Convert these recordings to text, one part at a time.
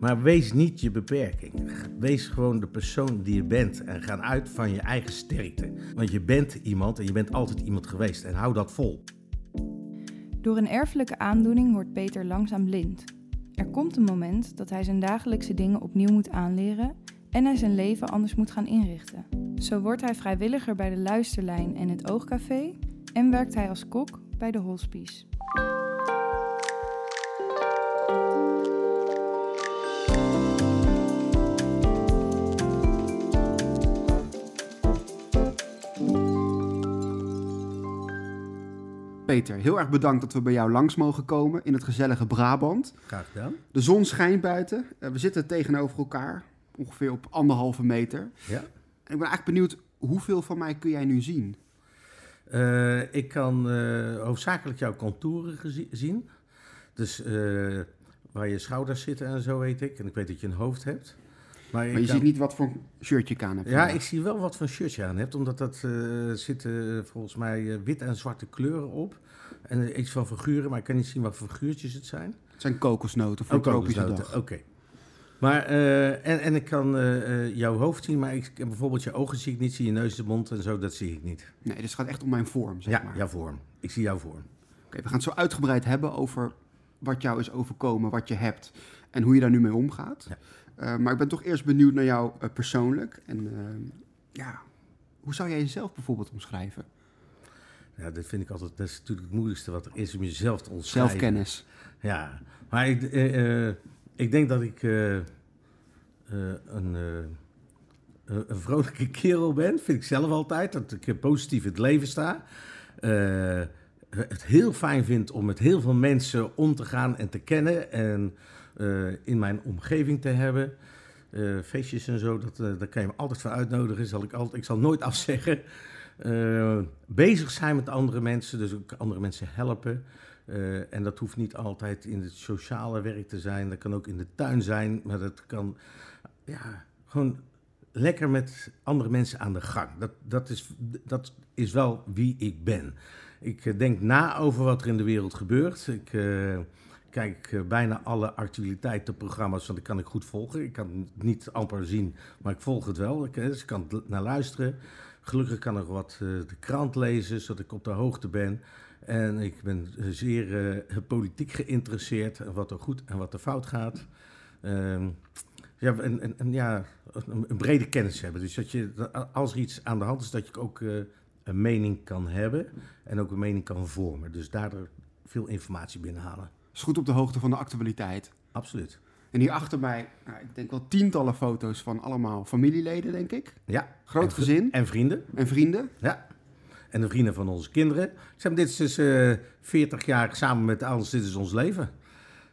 Maar wees niet je beperking. Wees gewoon de persoon die je bent en ga uit van je eigen sterkte. Want je bent iemand en je bent altijd iemand geweest en hou dat vol. Door een erfelijke aandoening wordt Peter langzaam blind. Er komt een moment dat hij zijn dagelijkse dingen opnieuw moet aanleren en hij zijn leven anders moet gaan inrichten. Zo wordt hij vrijwilliger bij de Luisterlijn en het Oogcafé en werkt hij als kok bij de Hospice. Peter, heel erg bedankt dat we bij jou langs mogen komen in het gezellige Brabant. Graag gedaan. De zon schijnt buiten. Eh, we zitten tegenover elkaar, ongeveer op anderhalve meter. Ja. En ik ben eigenlijk benieuwd, hoeveel van mij kun jij nu zien? Uh, ik kan uh, hoofdzakelijk jouw contouren zien. Dus uh, waar je schouders zitten en zo weet ik. En ik weet dat je een hoofd hebt. Maar, maar je kan... ziet niet wat voor shirtje ik aan heb. Ja, ik zie wel wat voor shirtje aan hebt. Omdat dat zitten volgens mij wit en zwarte kleuren op. En iets van figuren, maar ik kan niet zien wat voor figuurtjes het zijn. Het zijn kokosnoten voor oh, tropische dag. Oké. Okay. Maar, uh, en, en ik kan uh, jouw hoofd zien, maar ik, bijvoorbeeld je ogen zie ik niet, zie je neus, de mond en zo, dat zie ik niet. Nee, dus het gaat echt om mijn vorm, zeg ja, maar. jouw vorm. Ik zie jouw vorm. Oké, we gaan het zo uitgebreid hebben over wat jou is overkomen, wat je hebt en hoe je daar nu mee omgaat. Ja. Uh, maar ik ben toch eerst benieuwd naar jou persoonlijk. En ja, hoe zou jij jezelf bijvoorbeeld omschrijven? Ja, dat vind ik altijd, dat is natuurlijk het moeilijkste wat er is om jezelf te omschrijven. Zelfkennis. Ja, maar ik ik denk dat ik uh, uh, een, uh, een vrolijke kerel ben, vind ik zelf altijd. Dat ik positief in het leven sta. het heel fijn vind om met heel veel mensen om te gaan en te kennen. En in mijn omgeving te hebben. feestjes en zo, dat, daar kan je me altijd voor uitnodigen. Zal ik, altijd, ik zal nooit afzeggen. Bezig zijn met andere mensen, dus ook andere mensen helpen. Uh, en dat hoeft niet altijd in het sociale werk te zijn. Dat kan ook in de tuin zijn. Maar dat kan ja, gewoon lekker met andere mensen aan de gang. Dat, dat, is, dat is wel wie ik ben. Ik uh, denk na over wat er in de wereld gebeurt. Ik kijk bijna alle actualiteitenprogramma's, want dat kan ik goed volgen. Ik kan het niet amper zien, maar ik volg het wel. Dus ik kan naar luisteren. Gelukkig kan ik wat de krant lezen, zodat ik op de hoogte ben. En ik ben zeer uh, politiek geïnteresseerd, wat er goed en wat er fout gaat. Uh, ja, en, en, en ja, een, brede kennis hebben. Dus dat je, als er iets aan de hand is, dat je ook uh, een mening kan hebben en ook een mening kan vormen. Dus daardoor veel informatie binnenhalen. Is goed op de hoogte van de actualiteit. Absoluut. En hier achter mij, nou, ik denk wel tientallen foto's van allemaal familieleden, denk ik. Ja. Groot en, gezin. En vrienden. En vrienden. Ja en de vrienden van onze kinderen. Ze hebben dit is dus uh, 40 jaar samen met alles, dit is ons leven.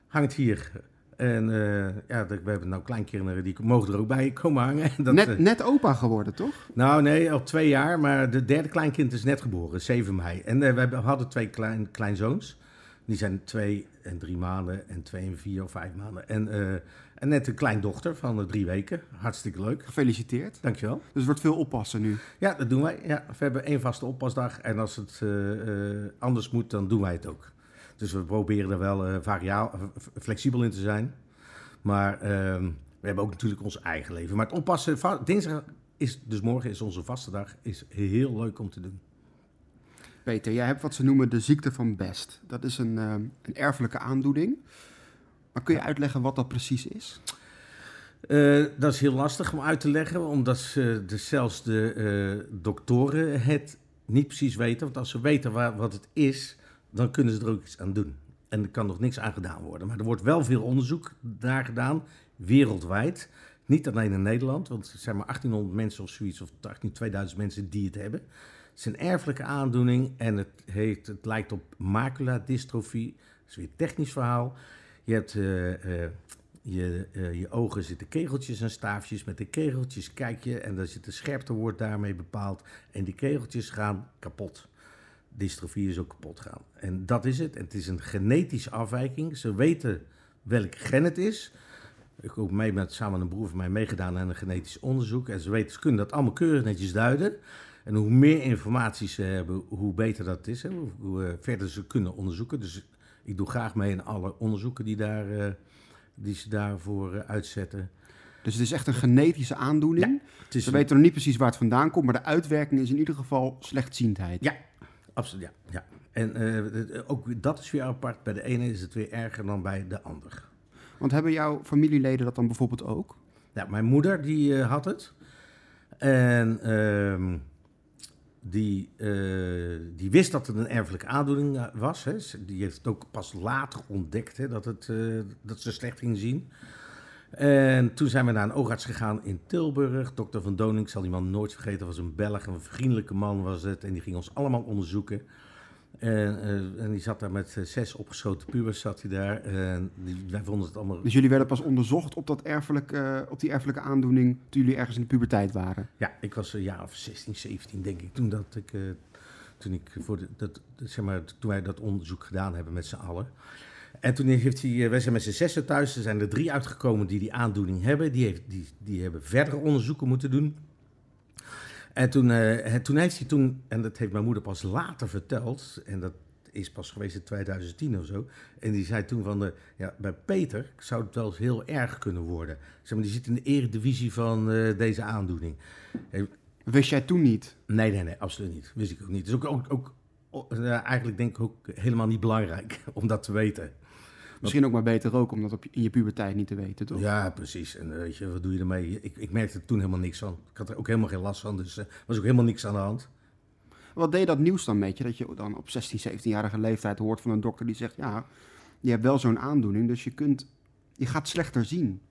Hangt hier. En uh, ja, we hebben nou kleinkinderen, die mogen er ook bij komen hangen. Dat, net, uh, net opa geworden, toch? Nou nee, al twee jaar, maar de derde kleinkind is net geboren, 7 mei. En uh, we hadden twee klein, kleinzoons. Die zijn twee en drie maanden en twee en vier of vijf maanden. En en net een kleindochter van uh, drie weken. Hartstikke leuk. Gefeliciteerd. Dankjewel. Dus het wordt veel oppassen nu? Ja, dat doen wij. Ja, we hebben één vaste oppasdag. En als het uh, uh, anders moet, dan doen wij het ook. Dus we proberen er wel flexibel in te zijn. Maar ehm, we hebben ook natuurlijk ons eigen leven. Maar het oppassen, dinsdag is, dus morgen is onze vaste dag, is heel leuk om te doen. Peter, jij hebt wat ze noemen de ziekte van Best. Dat is een, een erfelijke aandoening. Maar kun je uitleggen wat dat precies is? Uh, dat is heel lastig om uit te leggen, omdat ze, de, zelfs de uh, doktoren het niet precies weten. Want als ze weten waar, wat het is, dan kunnen ze er ook iets aan doen. En er kan nog niks aan gedaan worden. Maar er wordt wel veel onderzoek daar gedaan, wereldwijd. Niet alleen in Nederland, want er zijn maar 1800 mensen of zoiets, of 18, 2000 mensen die het hebben. Het is een erfelijke aandoening en het, heeft, het lijkt op maculadystrophie. Dat is weer een technisch verhaal. Je hebt uh, je, uh, je ogen zitten kegeltjes en staafjes. Met de kegeltjes kijk je en dan zit de scherpte wordt daarmee bepaald. En die kegeltjes gaan kapot. Dystrofie is ook kapot gaan. En dat is het. Het is een genetische afwijking. Ze weten welk gen het is. Ik ook mee met samen een broer van mij meegedaan aan een genetisch onderzoek. En ze, weten, ze kunnen dat allemaal keurig netjes duiden. En hoe meer informatie ze hebben, hoe beter dat is. Hè? Hoe, hoe verder ze kunnen onderzoeken. Dus ik doe graag mee in alle onderzoeken die daar uh, die ze daarvoor eh, uitzetten. Dus het is echt een genetische aandoening. Het is Ze weten nog niet precies waar het vandaan komt, maar de uitwerking is in ieder geval slechtziendheid. Ja. Absoluut, ja. ja. En eh, ook dat is weer apart. Bij de ene is het weer erger dan bij de ander. Want hebben jouw familieleden dat dan bijvoorbeeld ook? Ja, mijn moeder die eh, had het. En ehm, die, eh, die wist dat het een erfelijke aandoening eh, was. Hè. Die heeft het ook pas later ontdekt hè, dat, het, eh, dat ze slecht ging zien. En toen zijn we naar een oogarts gegaan in Tilburg. Dokter Van Doning, zal die man nooit vergeten, was een Belg, een vriendelijke man was het. En die ging ons allemaal onderzoeken. En, eh, en die zat daar met eh, zes opgeschoten pubers, zat hij daar. En die, wij vonden het allemaal Dus jullie werden pas onderzocht op, dat erfelijke, op die erfelijke aandoening toen jullie ergens in de puberteit waren. Ja, ik was een jaar of 16, 17 denk ik toen dat ik, eh, toen ik voor de, dat, zeg maar, toen wij dat onderzoek gedaan hebben met z'n allen. En toen heeft hij, eh, wij zijn met z'n zessen thuis, er zijn er drie uitgekomen die die aandoening hebben. Die, heeft, die, die hebben verdere onderzoeken moeten doen. En toen, het- toen heeft hij toen, en dat heeft mijn moeder pas later verteld, en dat is pas geweest in 2010 of zo. En die zei toen van, de, ja, bij Peter zou het wel eens heel erg kunnen worden. Zeg maar, die zit in de eredivisie van eh, deze aandoening. Wist jij toen niet? Nee, nee, nee, absoluut niet. Wist ik ook niet. Is ook, ook, ook eh, eigenlijk denk ik ook helemaal niet belangrijk om dat te weten. Misschien ook maar beter ook om dat op in je puberteit niet te weten, toch? Ja, precies. En eh, weet je, wat doe je ermee? Ik, ik merkte er toen helemaal niks van. Ik had er ook helemaal geen last van, dus er was ook helemaal niks aan de hand. Wat deed dat nieuws dan met je? Dat je dan op 16, 17-jarige leeftijd hoort van een dokter die zegt... ja, je hebt wel zo'n aandoening, dus je, kunt, je gaat slechter zien.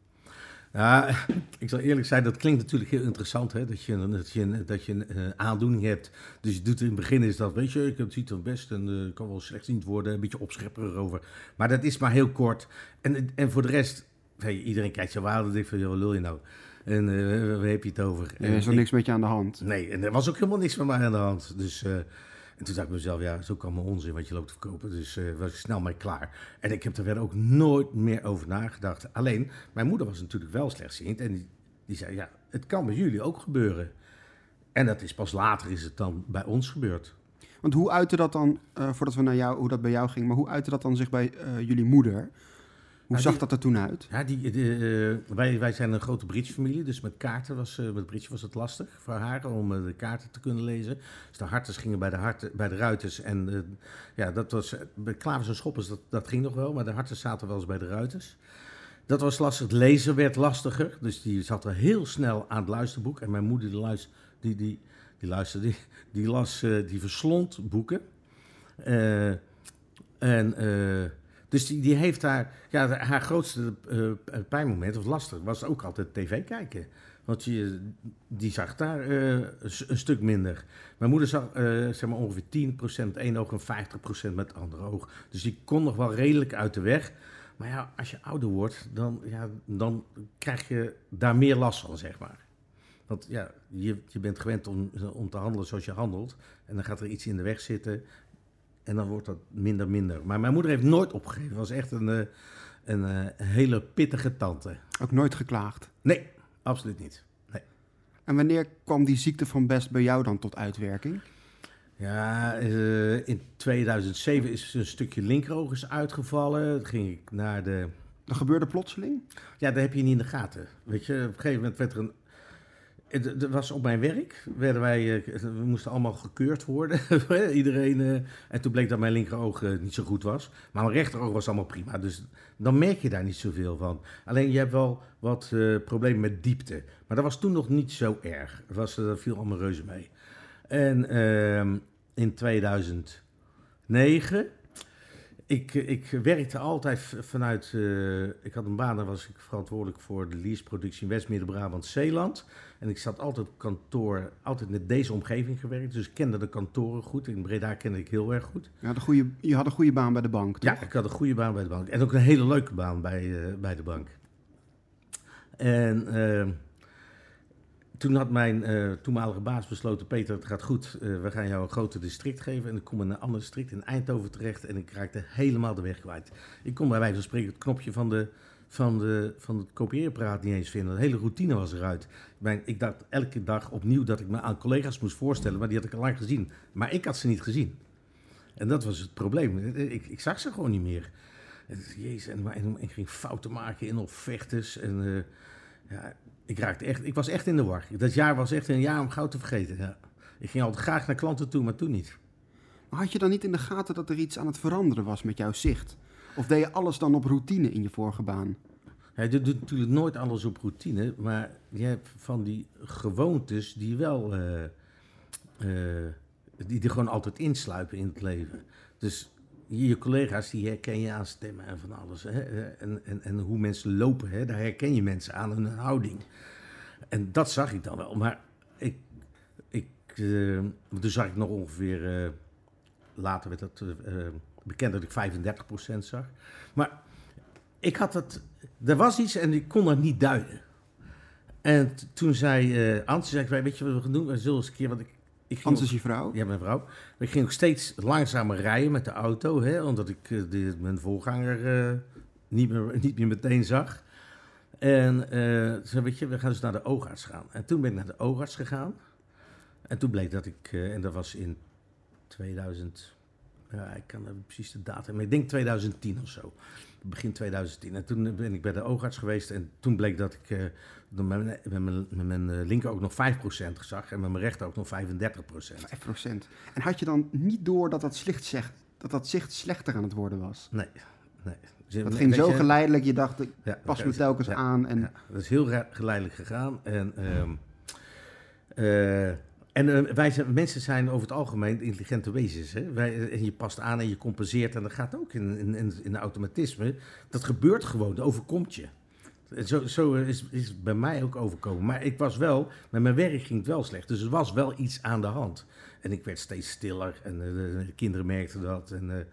Ja, ik zal eerlijk zijn, dat klinkt natuurlijk heel interessant, hè? Dat je, een- dat je, dat je een eh, aandoening hebt. Dus je doet in het begin is dat, weet je, ik heb het ziet er best en eh, kan wel slechtziend worden, een beetje opschepper erover. Maar dat is maar heel kort. En, en voor de rest, hey, iedereen kijkt waarde en denkt van, joh, lul je nou? En eh, waar heb je het over? Er En is er ik- niks met je aan de hand. Nee, en er was ook helemaal niks van mij aan de hand. Dus, en toen dacht ik mezelf, ja, zo kan me onzin wat je loopt te verkopen. Dus eh, was ik snel mee klaar. En ik heb er verder ook nooit meer over nagedacht. Alleen, mijn moeder was natuurlijk wel slechtziend. En die, die zei, ja, het kan bij jullie ook gebeuren. En dat is pas later is het dan bij ons gebeurd. Want hoe uitte dat dan, eh, voordat we naar jou, hoe dat bij jou ging... maar hoe uitte dat dan zich bij eh, jullie moeder? Hoe Nou, zag die- dat er toen uit? Ja, die, de, eh, wij, wij zijn een grote bridge-familie, dus met kaarten was, eh, met bridge was het lastig voor haar om eh, de kaarten te kunnen lezen. Dus de harters gingen bij de, harten, bij de ruiters en ja, dat was, bij klavers en schoppers, dat, dat ging nog wel, maar de harters zaten wel eens bij de ruiters. Dat was lastig, het lezen werd lastiger, dus die zat er heel snel aan het luisterboek. En mijn moeder die, luister, die, die, die luisterde, die, die las, die verslond boeken. En... eh, dus die, die heeft haar, ja, haar grootste eh, pijnmoment, of lastig, was ook altijd tv kijken. Want je, die zag daar eh, een stuk minder. Mijn moeder zag eh, zeg maar ongeveer 10% met één oog en 50% met het andere oog. Dus die kon nog wel redelijk uit de weg. Maar ja, als je ouder wordt, dan, ja, dan krijg je daar meer last van, zeg maar. Want ja, je, je bent gewend om, om te handelen zoals je handelt. En dan gaat er iets in de weg zitten. En dan wordt dat minder minder. Maar mijn moeder heeft nooit opgegeven. was echt een, eh, een, eh, hele pittige tante. Ook nooit geklaagd. Nee, absoluut niet. En wanneer kwam die ziekte van Best bij jou dan tot uitwerking? Ja, eh, in 2007 is een stukje linkeroog is uitgevallen. Toen ging ik naar de... Dat gebeurde plotseling? Ja, dat heb je niet in de gaten. Weet je, op een gegeven moment werd er een... Het was op mijn werk, werden wij, eh, we moesten allemaal gekeurd worden. Iedereen. eh, en toen bleek dat mijn linkeroog eh, niet zo goed was. Maar mijn rechteroog was allemaal prima. Dus dan merk je daar niet zoveel van. Alleen je hebt wel wat eh, problemen met diepte. Maar dat was toen nog niet zo erg. Was, dat viel allemaal reuze mee. En ehm, in 2009. Ik, ik werkte altijd vanuit. eh, ik had een baan, daar was ik verantwoordelijk voor de leaseproductie in West-Midden-Brabant-Zeeland. En ik zat altijd op kantoor, altijd met deze omgeving gewerkt. Dus ik kende de kantoren goed. In Breda kende ik heel erg goed. Je had een goede, je had een goede baan bij de bank, toch? Ja, ik had een goede baan bij de bank. En ook een hele leuke baan bij, eh, bij de bank. En ehm, toen had mijn eh, toenmalige baas besloten: Peter, het gaat goed. Eh, we gaan jou een groter district geven. En ik kom in een ander district in Eindhoven terecht. En ik raakte helemaal de weg kwijt. Ik kon bij wijze van spreken het knopje van, de, van, de, van het kopieerapparaat niet eens vinden. De hele routine was eruit. Ik, dacht elke dag opnieuw dat ik me aan collega's moest voorstellen. Maar die had ik al lang gezien. Maar ik had ze niet gezien. En dat was het probleem. Ik, ik zag ze gewoon niet meer. Jezus, en, en, ging fouten maken in vechters. En ja, ik, raakte echt, ik was echt in de war. Dat jaar was echt een jaar om goud te vergeten. Ja. Ik ging altijd graag naar klanten toe, maar toen niet. Maar had je dan niet in de gaten dat er iets aan het veranderen was met jouw zicht? Of deed je alles dan op routine in je vorige baan? Ja, je doet natuurlijk nooit alles op routine, maar je hebt van die gewoontes die wel, uh, uh, die er gewoon altijd insluipen in het leven. Dus je collega's, die herken je aan stemmen en van alles. Hè? En, en, en hoe mensen lopen, hè? daar herken je mensen aan hun houding. En dat zag ik dan wel. Maar ik, ik, uh, toen zag ik nog ongeveer, uh, later werd dat uh, bekend dat ik 35% zag. Maar ik had dat, er was iets en ik kon dat niet duiden. En toen zei uh, Ant, zei, weet je wat we gaan doen? We zullen eens een keer, want ik, ik ging Hans is je vrouw? Ja, mijn vrouw. ik ging ook steeds langzamer rijden met de auto, hè, omdat ik uh, de, mijn voorganger uh, niet, meer, niet meer meteen zag. En uh, zei, weet je, we gaan dus naar de oogarts gaan. En toen ben ik naar de oogarts gegaan. En toen bleek dat ik, en dat was in 2000, ja, ik kan precies de datum, maar ik denk 2010 of zo begin 2010. En toen ben ik bij de oogarts geweest en toen bleek dat ik uh, met mijn, met mijn, met mijn linker ook nog 5% zag en met mijn rechter ook nog 35%. 5%. En had je dan niet door dat dat, zicht, zegt, dat dat zicht slechter aan het worden was? Nee, nee. Dat ging zo geleidelijk, je dacht, ik ja, pas me telkens ja, aan. En... Ja, dat is heel geleidelijk gegaan. En um, uh, en uh, wij zijn, mensen zijn over het algemeen intelligente wezens. Hè? Wij, en je past aan en je compenseert. En dat gaat ook in, in, in, automatisme. Dat gebeurt gewoon, dat overkomt je. Zo, zo is, is bij mij ook overkomen. Maar ik was wel, met mijn werk ging het wel slecht. Dus er was wel iets aan de hand. En ik werd steeds stiller. En uh, de kinderen merkten dat. En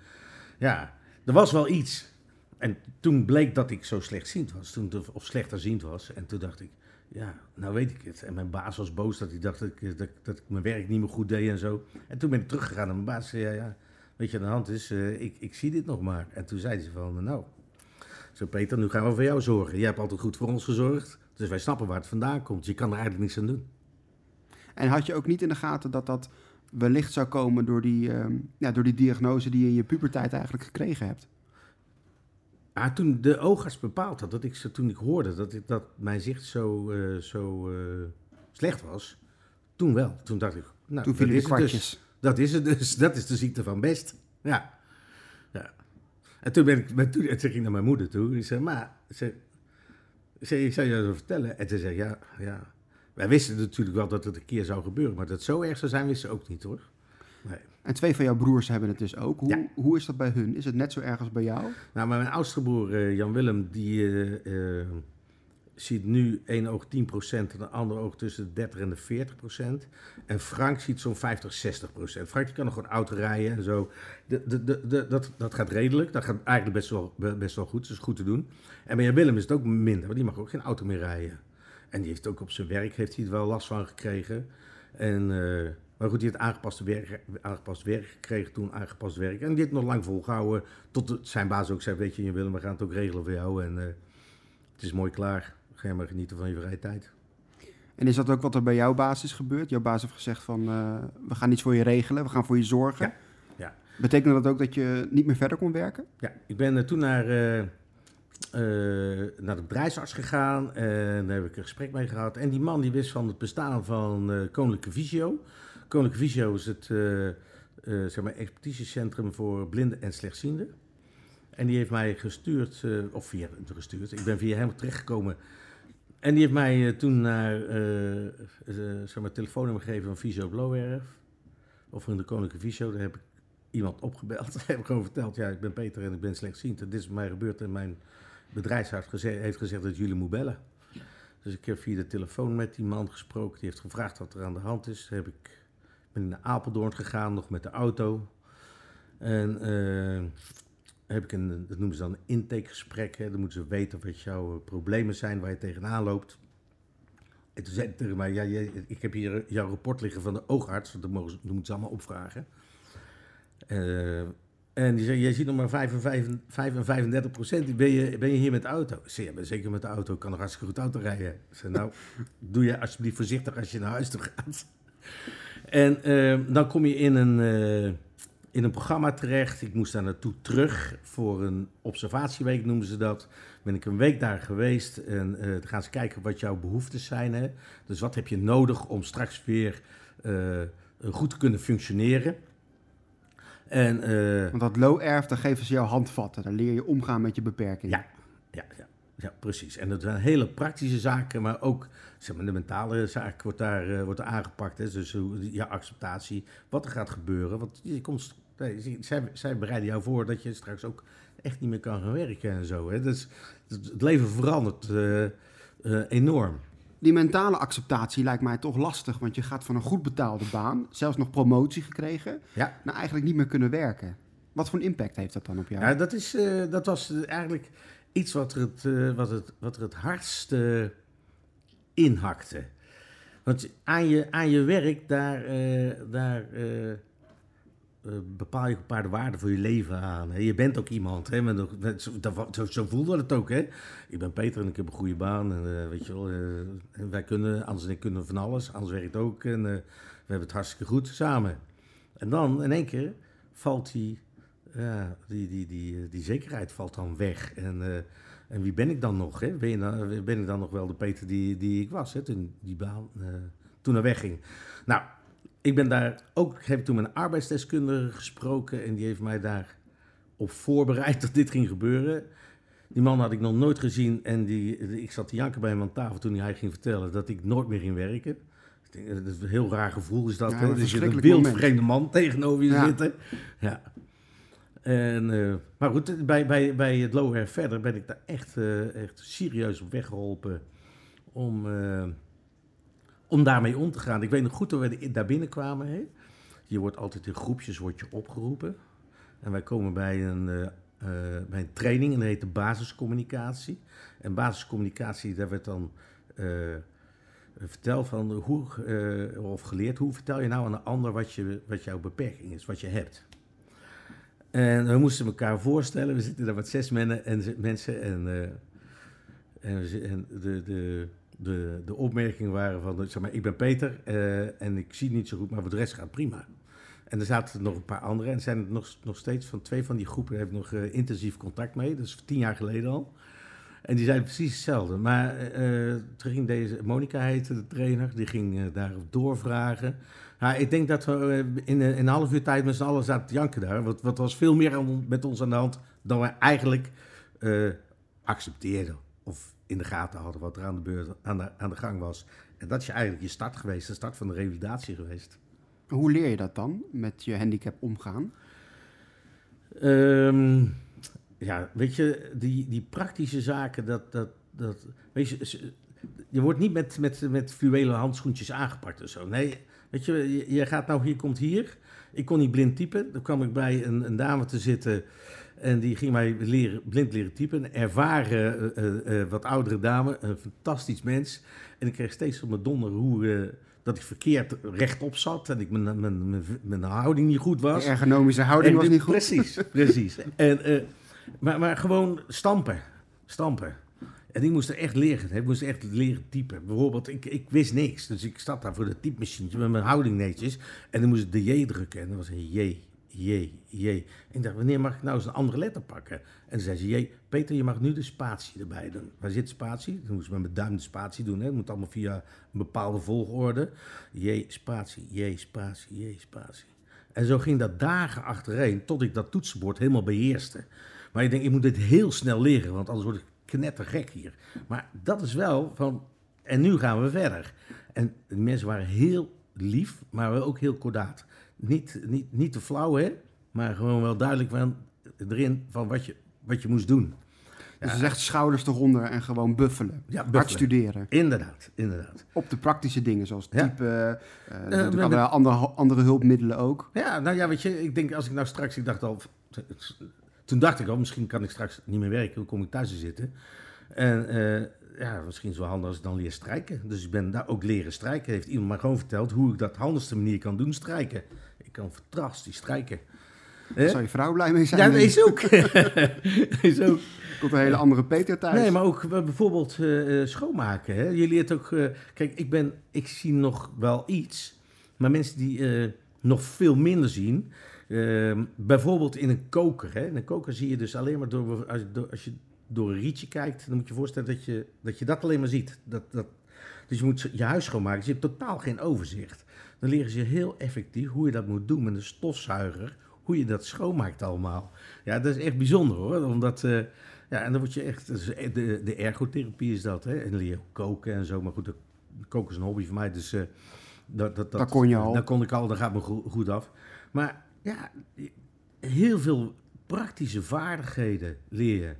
ja, er was wel iets. En toen bleek dat ik zo slechtziend was. Toen, of slechterziend was. En toen dacht ik, ja, nou weet ik het. En mijn baas was boos dat hij dacht dat ik, dat, dat ik mijn werk niet meer goed deed en zo. En toen ben ik teruggegaan naar mijn baas. Zei, ja, ja, weet je, aan de hand is, uh, ik, ik zie dit nog maar. En toen zei ze van, nou, zo Peter, nu gaan we voor jou zorgen. Jij hebt altijd goed voor ons gezorgd. Dus wij snappen waar het vandaan komt. Je kan er eigenlijk niets aan doen. En had je ook niet in de gaten dat dat wellicht zou komen door die, uh, ja, door die diagnose die je in je puberteit eigenlijk gekregen hebt? Ah, toen de oogarts bepaald had, dat ik, toen ik hoorde dat, ik, dat mijn zicht zo, uh, zo uh, slecht was, toen wel. Toen dacht ik, nou, toen dat, is dus, dat is het dus. Dat is de ziekte van best. Ja. ja. En toen ben ik, toen, toen ging ik naar mijn moeder toe. En zei, maar, ze, ze, ik zou je dat vertellen. En ze zei, ja, ja. Wij wisten natuurlijk wel dat het een keer zou gebeuren, maar dat het zo erg zou zijn, wisten ze ook niet hoor. Nee. En twee van jouw broers hebben het dus ook. Hoe, hoe is dat bij hun? Is het net zo erg als bij jou? Nou, maar mijn oudste broer uh, Jan Willem, die uh, uh, ziet nu één oog 10% en de andere oog tussen de 30 en de 40%. En Frank ziet zo'n 50, 60%. Frank die kan nog gewoon auto rijden en zo. De, de, de, dat, dat gaat redelijk. Dat gaat eigenlijk best wel, best wel goed. Dat is goed te doen. En bij Jan Willem is het ook minder, want die mag ook geen auto meer rijden. En die heeft ook op zijn werk heeft hij er wel last van gekregen. En... Maar goed, die heeft aangepast werk, aangepast werk gekregen toen, aangepast werk. En die heeft nog lang volgehouden tot zijn baas ook zei, weet je, je Willem, we gaan het ook regelen voor jou. En uh, het is mooi klaar. Ga je maar genieten van je vrije tijd. En is dat ook wat er bij jouw baas is gebeurd? Jouw baas heeft gezegd van, uh, we gaan iets voor je regelen, we gaan voor je zorgen. Ja. ja. Betekende dat ook dat je niet meer verder kon werken? Ja, ik ben uh, toen naar, naar de bedrijfsarts gegaan en daar heb ik een gesprek mee gehad. En die man die wist van het bestaan van Koninklijke Visio. Koninklijke Visio is het uh, uh, zeg maar expertisecentrum voor blinden en slechtzienden. En die heeft mij gestuurd, uh, of via gestuurd, ik ben via hem terechtgekomen. En die heeft mij toen naar zeg maar, telefoonnummer gegeven van Visio Blauwerf. Of van de Koninklijke Visio, daar heb ik iemand opgebeld. Daar heb ik gewoon verteld, ja, ik ben Peter en ik ben slechtziend. Dit is mij gebeurd en mijn bedrijfsarts heeft gezegd dat jullie moet bellen. Dus ik heb via de telefoon met die man gesproken. Die heeft gevraagd wat er aan de hand is. Heb ik ben naar Apeldoorn gegaan, nog met de auto. En uh, heb ik een, dat noemen ze dan een intakegesprek. Dan moeten ze weten wat jouw eh, problemen zijn, waar je tegenaan loopt. En toen zei hij tegen mij, ik heb hier jouw rapport liggen van de oogarts, dat, mogen, dat moeten ze allemaal opvragen. En die zei, jij ziet nog maar 55, 35 procent, ben je, ben je hier met de auto? Ik zei, ja, ben zeker met de auto, ik kan nog hartstikke goed auto rijden. Ik zei, nou, doe je alsjeblieft voorzichtig als je naar huis toe gaat. En uh, dan kom je in een, uh, in een programma terecht. Ik moest daar naartoe terug voor een observatieweek, noemen ze dat. Ben ik een week daar geweest en uh, dan gaan ze kijken wat jouw behoeftes zijn. Hè? Dus wat heb je nodig om straks weer uh, goed te kunnen functioneren. En, Want dat low erf, dan geven ze jou handvatten. Dan leer je omgaan met je beperkingen. Ja, ja, ja, ja precies. En dat zijn hele praktische zaken, maar ook zeg maar, de mentale zaak wordt daar uh, wordt aangepakt. Hè? Dus ja, acceptatie, wat er gaat gebeuren. Want je komt, nee, zij, zij bereiden jou voor dat je straks ook echt niet meer kan gaan werken en zo. Hè? Dus het leven verandert uh, enorm die mentale acceptatie lijkt mij toch lastig, want je gaat van een goed betaalde baan, zelfs nog promotie gekregen, ja. naar eigenlijk niet meer kunnen werken. Wat voor een impact heeft dat dan op jou? Ja, dat, is, uh, dat was eigenlijk iets wat er het, uh, wat het, wat er het hardste inhakte. Want aan je, aan je werk, daar, uh, daar uh, bepaal je een bepaalde waarden voor je leven aan. Je bent ook iemand. Hè? Maar zo, zo, voelde het ook. Hè? Ik ben Peter en ik heb een goede baan. En, weet je wel, wij kunnen, Anders en ik kunnen van alles. Anders werkt ook. En we hebben het hartstikke goed samen. En dan in één keer valt die, ja, die, die, die, die zekerheid valt dan weg. En, en wie ben ik dan nog? Hè? Ben, je dan, ben ik dan nog wel de Peter die, die ik was hè? toen die baan toen er wegging? Nou, ik ben daar ook, heb toen met een arbeidsdeskundige gesproken en die heeft mij daar op voorbereid dat dit ging gebeuren. Die man had ik nog nooit gezien en die, ik zat te janken bij hem aan tafel toen hij ging vertellen dat ik nooit meer ging werken. Dat is een heel raar gevoel is dat. Ja, dus je een wildvreemde man tegenover je ja. zitten. Ja. En, uh, maar goed, bij, bij, bij het Lower verder ben ik daar echt, uh, echt serieus op weggeholpen om... Uh, om daarmee om te gaan. Ik weet nog goed dat we daar binnenkwamen. Hè? Je wordt altijd in groepjes wordt je opgeroepen. En wij komen bij een, bij een training en dat heet de basiscommunicatie. En basiscommunicatie, daar werd dan verteld van hoe, of geleerd, hoe vertel je nou aan een ander wat, je, wat jouw beperking is, wat je hebt. En we moesten elkaar voorstellen, we zitten daar met zes men en, mensen en, en, en de, de de, de opmerkingen waren van, zeg maar, ik ben Peter uh, en ik zie niet zo goed, maar voor de rest gaat prima. En er zaten nog een paar anderen en zijn er nog, nog steeds van twee van die groepen heb ik nog uh, intensief contact mee, dat is tien jaar geleden al. En die zijn precies hetzelfde. Maar toen ging deze, Monica heette de trainer, die ging daarop doorvragen. Nou, ik denk dat we in, in, een half uur tijd met z'n allen zaten te janken daar. Wat, wat was veel meer met ons aan de hand dan we eigenlijk accepteerden. Of in de gaten hadden wat er aan de, beurt, aan de, aan de gang was. En dat is eigenlijk je start geweest, de start van de revalidatie geweest. Hoe leer je dat dan, met je handicap omgaan? Um, ja, weet je, die, die praktische zaken, dat, dat, dat, weet je, je wordt niet met, met, met fluwelen handschoentjes aangepakt of zo. Nee, weet je, je, gaat nou hier, komt hier. Ik kon niet blind typen. Dan kwam ik bij een, een dame te zitten en die ging mij leren, blind leren typen. Een ervaren, uh, uh, wat oudere dame, een fantastisch mens. En ik kreeg steeds op mijn donder hoe dat ik verkeerd rechtop zat en ik mijn, mijn, mijn, mijn houding niet goed was. De ergonomische houding was niet goed. Precies, precies. En, maar, maar gewoon stampen, stampen. En ik moest er echt leren. Ik moest echt leren typen. Bijvoorbeeld, ik, ik wist niks. Dus ik zat daar voor de typemachine met mijn houding netjes. En dan moest ik de J drukken. En dat was een J. J, J. Ik dacht, wanneer mag ik nou eens een andere letter pakken? En toen zei ze, J, Peter, je mag nu de spatie erbij doen. Waar zit spatie? Dan moest ik met mijn duim de spatie doen. Het moet allemaal via een bepaalde volgorde. J, spatie, J, spatie, J, spatie. En zo ging dat dagen achtereen, tot ik dat toetsenbord helemaal beheerste. Maar ik denk, ik moet dit heel snel leren, want anders word ik knettergek hier. Maar dat is wel van, en nu gaan we verder. En de mensen waren heel lief, maar ook heel kordaat niet, niet, niet te flauw, hè? Maar gewoon wel duidelijk van, erin van wat je, wat je moest doen. Dus je zegt schouders eronder en gewoon buffelen. Ja, Hard studeren. Inderdaad, inderdaad. Op de praktische dingen, zoals type, ja. uh, uh, andere, andere hulpmiddelen ook. Ja, nou ja, weet je, ik denk als ik nou straks, ik dacht al, toen dacht ik al, misschien kan ik straks niet meer werken, dan kom ik thuis te zitten. En uh, ja, misschien is wel handig als ik dan leer strijken. Dus ik ben daar ook leren strijken. Heeft iemand maar gewoon verteld hoe ik dat handigste manier kan doen, strijken. Ik kan fantastisch strijken. Daar zou je vrouw blij mee zijn. Ja, dat is ook. is ook. Komt een hele andere Peter thuis. Nee, maar ook bijvoorbeeld uh, schoonmaken. Hè? Je leert ook... Uh, kijk, ik, ben, ik zie nog wel iets. Maar mensen die nog veel minder zien... Ehm, bijvoorbeeld in een koker. Hè? In een koker zie je dus alleen maar door, als, je door, als je door een rietje kijkt, dan moet je voorstellen dat je dat, je dat alleen maar ziet. Dat, dat, dus je moet je huis schoonmaken. Dus je hebt totaal geen overzicht. Dan leren ze je heel effectief hoe je dat moet doen met een stofzuiger. Hoe je dat schoonmaakt allemaal. Ja, dat is echt bijzonder hoor. Omdat, eh, ja, en dan word je echt... De, de ergotherapie is dat, hè. En leer koken en zo. Maar goed, koken is een hobby voor mij, dus... Uh, dat, dat, dat, kon je al. Dat kon ik al, dat gaat me goed af. Maar ja, heel veel praktische vaardigheden leren.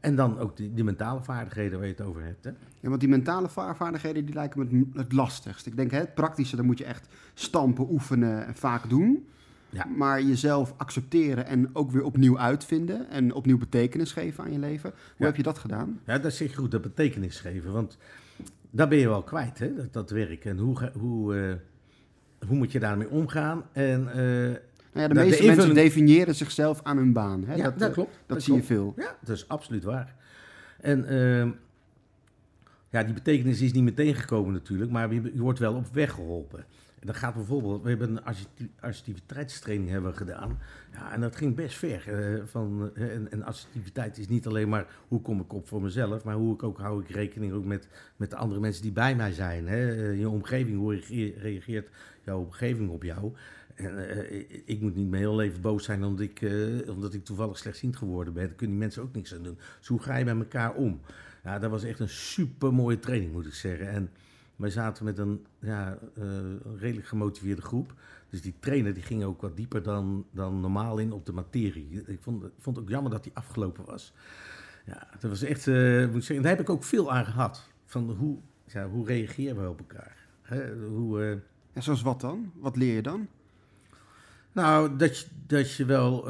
En dan ook die, die, mentale vaardigheden waar je het over hebt. Hè? Ja, want die mentale vaardigheden die lijken me het, lastigst. Ik denk, hè, het praktische, dan moet je echt stampen, oefenen en vaak doen. Ja. Maar jezelf accepteren en ook weer opnieuw uitvinden en opnieuw betekenis geven aan je leven. Hoe heb je dat gedaan? Ja, dat is zeker goed, dat betekenis geven. Want daar ben je wel kwijt, hè, dat, dat werk. En hoe, hoe, uh, hoe moet je daarmee omgaan? En, uh, nou ja, de meeste mensen definiëren zichzelf aan hun baan. Hè? Ja, dat, dat klopt. Dat, dat zie je veel. Ja, dat is absoluut waar. En uh, ja, die betekenis is niet meteen gekomen natuurlijk, maar je, je wordt wel op weg geholpen. En dat gaat bijvoorbeeld, we hebben een assertiviteitstraining hebben we gedaan. Ja, en dat ging best ver. Uh, van, uh, en, en, assertiviteit is niet alleen maar hoe kom ik op voor mezelf, maar hoe ik ook hou ik rekening ook met, met de andere mensen die bij mij zijn. Hè? Je omgeving, hoe reageert jouw omgeving op jou? En ik moet niet mijn heel leven boos zijn omdat ik, omdat ik toevallig slechtziend geworden ben. Daar kunnen die mensen ook niks aan doen. Dus hoe ga je met elkaar om? Ja, dat was echt een super mooie training, moet ik zeggen. En wij zaten met een ja, uh, redelijk gemotiveerde groep. Dus die trainer die ging ook wat dieper dan, dan normaal in op de materie. Ik vond, vond het ook jammer dat die afgelopen was. Ja, dat was echt, uh, moet ik zeggen, daar heb ik ook veel aan gehad. Van hoe, ja, hoe reageren we op elkaar? Hè? Hoe, uh... ja, zoals wat dan? Wat leer je dan? Nou, dat je, dat je wel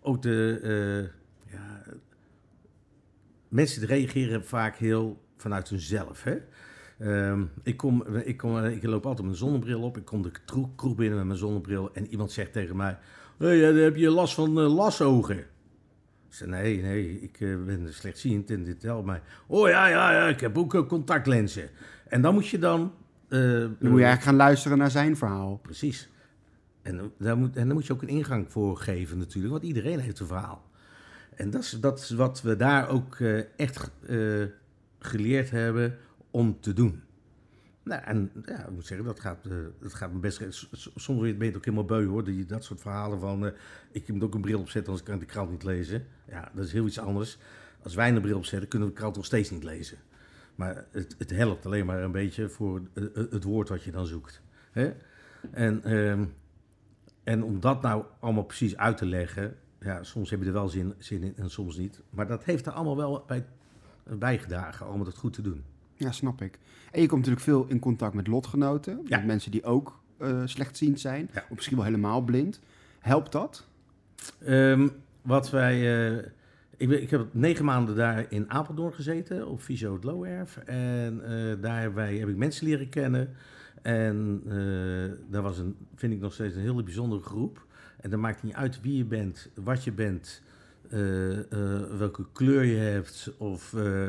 ook de mensen reageren vaak heel vanuit hunzelf. Hè? Um, ik, kom, ik, kom, ik loop altijd een zonnebril op. Ik kom de kroeg binnen met mijn zonnebril. En iemand zegt tegen mij: heb je last van lasogen? Ik zeg: Nee, nee, ik ben slechtziend en dit helpt mij. Oh ja, ja, ja, ik heb ook contactlenzen. En dan moet je dan. Dan moet je eigenlijk gaan luisteren naar zijn verhaal. Precies. En, daar moet, en daar moet je ook een ingang voor geven, natuurlijk, want iedereen heeft een verhaal. En dat is, dat is wat we daar ook uh, echt uh, geleerd hebben om te doen. Nou, en ja, ik moet zeggen, dat gaat, uh, dat gaat me best... Soms ben je het ook helemaal beu, hoor. Die, dat soort verhalen van... ik moet ook een bril opzetten, anders kan ik de krant niet lezen. Ja, dat is heel iets anders. Als wij een bril opzetten, kunnen we de krant nog steeds niet lezen. Maar het, het helpt alleen maar een beetje voor het woord wat je dan zoekt. Hè? En, ehm, en om dat nou allemaal precies uit te leggen ja, soms heb je er wel zin, zin in en soms niet. Maar dat heeft er allemaal wel bij bijgedragen om het goed te doen. Ja, snap ik. En je komt natuurlijk veel in contact met lotgenoten. Ja. Met mensen die ook uh, slechtziend zijn. Of misschien wel helemaal blind. Helpt dat? Um, wat wij... Uh, ik, ik, heb negen maanden daar in Apeldoorn gezeten, op Visio het. En uh, daar wij, heb ik mensen leren kennen. En daar was een, vind ik nog steeds een hele bijzondere groep. En dan maakt niet uit wie je bent, wat je bent, uh, uh, welke kleur je hebt. Of, uh,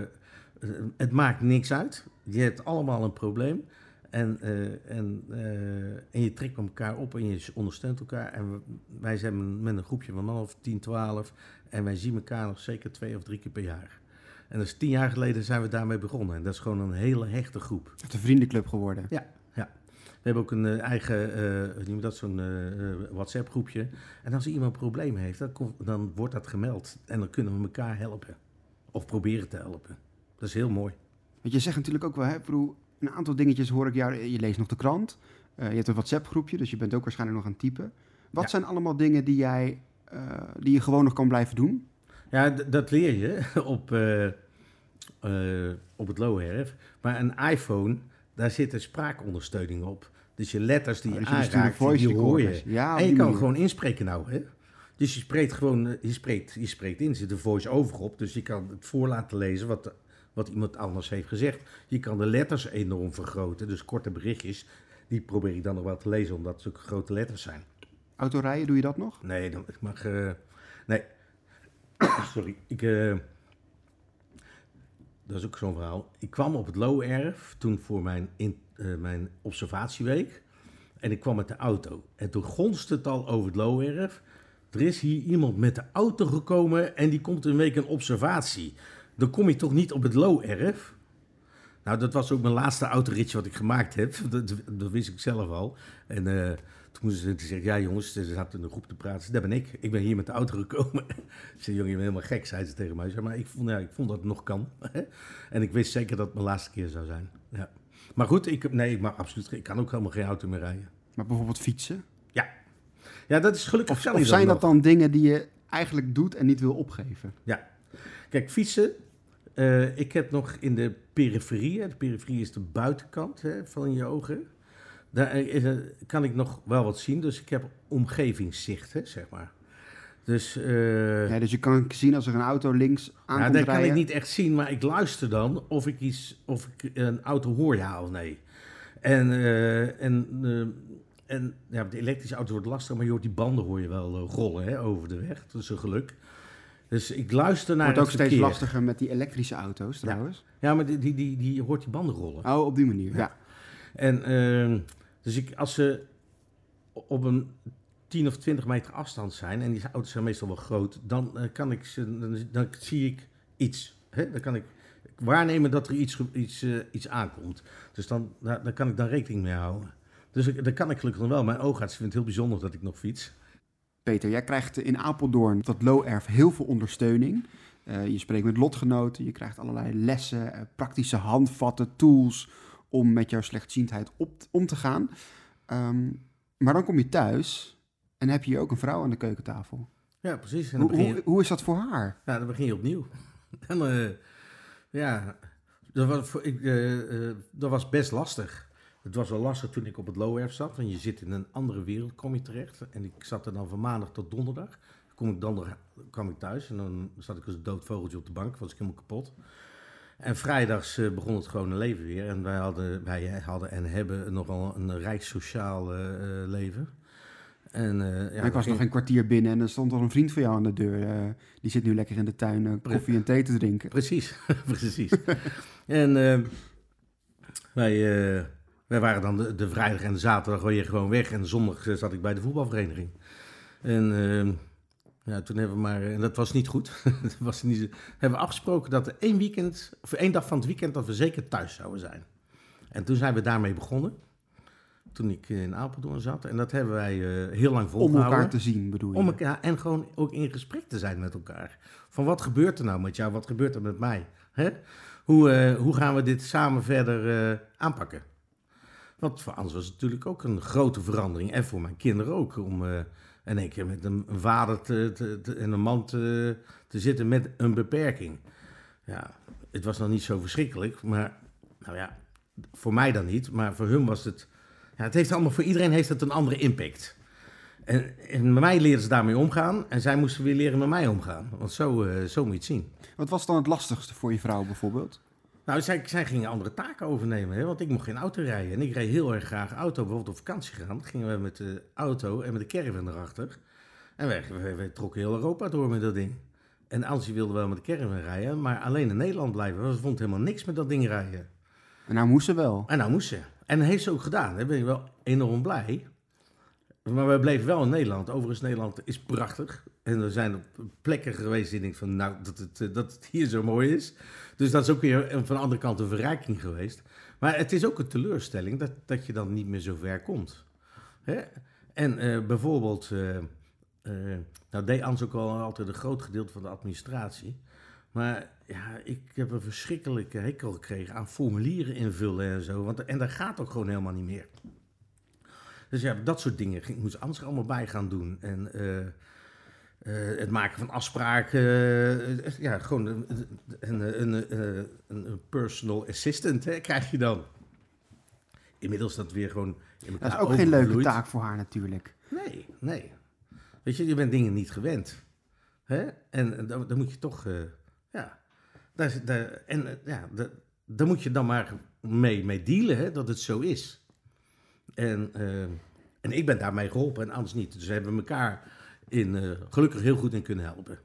het maakt niks uit. Je hebt allemaal een probleem. En, en, en je trekt elkaar op en je ondersteunt elkaar. En wij zijn met een groepje van man of 10, 12. En wij zien elkaar nog zeker twee of drie keer per jaar. En dat is tien jaar geleden zijn we daarmee begonnen. En dat is gewoon een hele hechte groep. Het is een vriendenclub geworden. Ja, we hebben ook een uh, eigen, uh, dat, zo'n uh, WhatsApp groepje. En als iemand een probleem heeft, dan, komt, dan wordt dat gemeld. En dan kunnen we elkaar helpen. Of proberen te helpen. Dat is heel mooi. Want je zegt natuurlijk ook wel, hè, Broer, een aantal dingetjes hoor ik jou. Je leest nog de krant. je hebt een WhatsApp groepje, dus je bent ook waarschijnlijk nog aan het typen. Wat zijn allemaal dingen die, jij, die je gewoon nog kan blijven doen? Ja, dat leer je op, op het Loherf. Maar een iPhone, daar zit een spraakondersteuning op. Dus je letters die oh, je aanraakt, die hoor je. Ja, en je kan gewoon inspreken nou, hè. Dus je spreekt gewoon, eh, je spreekt, je spreekt in, er zit een voice-over op. Dus je kan het voor laten lezen wat, wat iemand anders heeft gezegd. Je kan de letters enorm vergroten, dus korte berichtjes. Die probeer ik dan nog wel te lezen, omdat het ook grote letters zijn. Autorijden, doe je dat nog? Nee, dan, ik mag... Uh, nee. Sorry. Ik... Uh, dat is ook zo'n verhaal. Ik kwam op het Low Erf toen voor mijn in, uh, mijn observatieweek. En ik kwam met de auto. En toen gonst het al over het Looerf. Er is hier iemand met de auto gekomen en die komt een week een observatie. Dan kom je toch niet op het Looerf? Nou, dat was ook mijn laatste autoritje wat ik gemaakt heb. Dat, dat wist ik zelf al. En toen moesten ze zeggen, ja jongens, ze zaten in een groep te praten. Dat ben ik. Ik ben hier met de auto gekomen. Ze zei, jongen, je bent helemaal gek, zei ze tegen mij. maar ik vond, ja, ik vond dat het nog kan. en ik wist zeker dat het mijn laatste keer zou zijn. Ja. Maar goed, ik, nee, ik, mag absoluut, ik kan ook helemaal geen auto meer rijden. Maar bijvoorbeeld fietsen? Ja. Ja, dat is gelukkig Of, of zijn dat dan dingen die je eigenlijk doet en niet wil opgeven? Ja. Kijk, fietsen, uh, ik heb nog in de periferie, de periferie is de buitenkant hè, van je ogen. Daar is, kan ik nog wel wat zien, dus ik heb omgevingszicht, hè, zeg maar. Dus, uh, ja, dus je kan zien als er een auto links aan ja, dat kan ik niet echt zien, maar ik luister dan of ik, iets, of ik een auto hoor, ja of nee. En, uh, en, uh, en ja, de elektrische auto wordt lastig, maar je hoort die banden hoor je wel rollen hè, over de weg. Dat is een geluk. Dus ik luister naar Wordt het ook steeds lastiger met die elektrische auto's trouwens. Ja, ja maar die, die, die, die hoort die banden rollen. Oh, op die manier, ja. En uh, dus ik, als ze op een 10 of 20 meter afstand zijn, en die auto's zijn meestal wel groot, dan uh, kan ik ze, dan, dan, zie ik iets. Hè? Dan kan ik waarnemen dat er iets, iets, uh, iets aankomt. Dus dan, daar, kan ik dan rekening mee houden. Dus ik, dat kan ik gelukkig nog wel. Mijn oogarts vindt het heel bijzonder dat ik nog fiets. Peter, jij krijgt in Apeldoorn, dat Low-erf, heel veel ondersteuning. Uh, je spreekt met lotgenoten, je krijgt allerlei lessen, praktische handvatten, tools om met jouw slechtziendheid op, om te gaan. Um, maar dan kom je thuis en heb je ook een vrouw aan de keukentafel. Ja, precies. En hoe, je... hoe, hoe, is dat voor haar? Ja, dan begin je opnieuw. en, uh, ja, dat was, voor, ik, dat was best lastig. Het was wel lastig toen ik op het Low zat, want je zit in een andere wereld, kom je terecht. En ik zat er dan van maandag tot donderdag. Kom ik dan kwam ik thuis en dan zat ik als een dood vogeltje op de bank, was ik helemaal kapot. En vrijdags uh, begon het gewone leven weer. En wij hadden, wij hadden en hebben nogal een rijk sociaal uh, leven. En, uh, ja, ik was nog een kwartier binnen en er stond al een vriend van jou aan de deur. die zit nu lekker in de tuin koffie en thee te drinken. Precies, precies. en wij wij waren dan de, de, vrijdag en de zaterdag weer gewoon weg. En zondag zat ik bij de voetbalvereniging. En uh, ja, toen hebben we maar... En dat was niet goed. dat was niet, hebben we afgesproken dat er één weekend... Of één dag van het weekend dat we zeker thuis zouden zijn. En toen zijn we daarmee begonnen. Toen ik in Apeldoorn zat. En dat hebben wij uh, heel lang volgehouden. Om elkaar te zien, bedoel je? Om elkaar, en gewoon ook in gesprek te zijn met elkaar. Van wat gebeurt er nou met jou? Wat gebeurt er met mij? Hè? Hoe, uh, hoe gaan we dit samen verder uh, aanpakken? Want voor Anders was het natuurlijk ook een grote verandering. En voor mijn kinderen ook. Om in één keer met een, vader te, te, en een man te, te zitten met een beperking. Ja, het was nog niet zo verschrikkelijk. Maar nou ja, voor mij dan niet. Maar voor hun was het... Ja, het heeft allemaal, voor iedereen heeft het een andere impact. En, en mij leerden ze daarmee omgaan. En zij moesten weer leren met mij omgaan. Want zo, uh, zo moet je het zien. Wat was dan het lastigste voor je vrouw bijvoorbeeld? Nou, zij, zij gingen andere taken overnemen, hè, want ik mocht geen auto rijden. En ik reed heel erg graag auto. Bijvoorbeeld op vakantie gaan, gingen we met de auto en met de caravan erachter. En wij, wij, wij trokken heel Europa door met dat ding. En Ansie wilde wel met de caravan rijden, maar alleen in Nederland blijven. Want ze vond helemaal niks met dat ding rijden. En nou moest ze wel. En nou moest ze. En dat heeft ze ook gedaan. Daar ben ik wel enorm blij. Maar we bleven wel in Nederland. Overigens, Nederland is prachtig. En er zijn plekken geweest die ik denk van, nou, dat het, dat het hier zo mooi is. Dus dat is ook weer van de andere kant een verrijking geweest. Maar het is ook een teleurstelling dat, dat je dan niet meer zo ver komt. Hè? En uh, bijvoorbeeld, uh, uh, nou deed Ans ook al altijd een groot gedeelte van de administratie. Maar ja, ik heb een verschrikkelijke hekel gekregen aan formulieren invullen en zo. Want, en dat gaat ook gewoon helemaal niet meer. Dus ja, dat soort dingen ging, moest Ans er allemaal bij gaan doen. En uh, het maken van afspraken. Uh, ja, gewoon een, een, een, een personal assistant hè, krijg je dan. Inmiddels dat weer gewoon. In dat is ook geen leuke taak voor haar natuurlijk. Nee, nee. Weet je, je bent dingen niet gewend. Hè? En dan, dan moet je toch. Uh, ja. Daar, daar, en ja, daar, daar moet je dan maar mee, mee dealen, hè, dat het zo is. En, en ik ben daarmee geholpen en anders niet. Dus hebben we elkaar in, uh, gelukkig heel goed in kunnen helpen.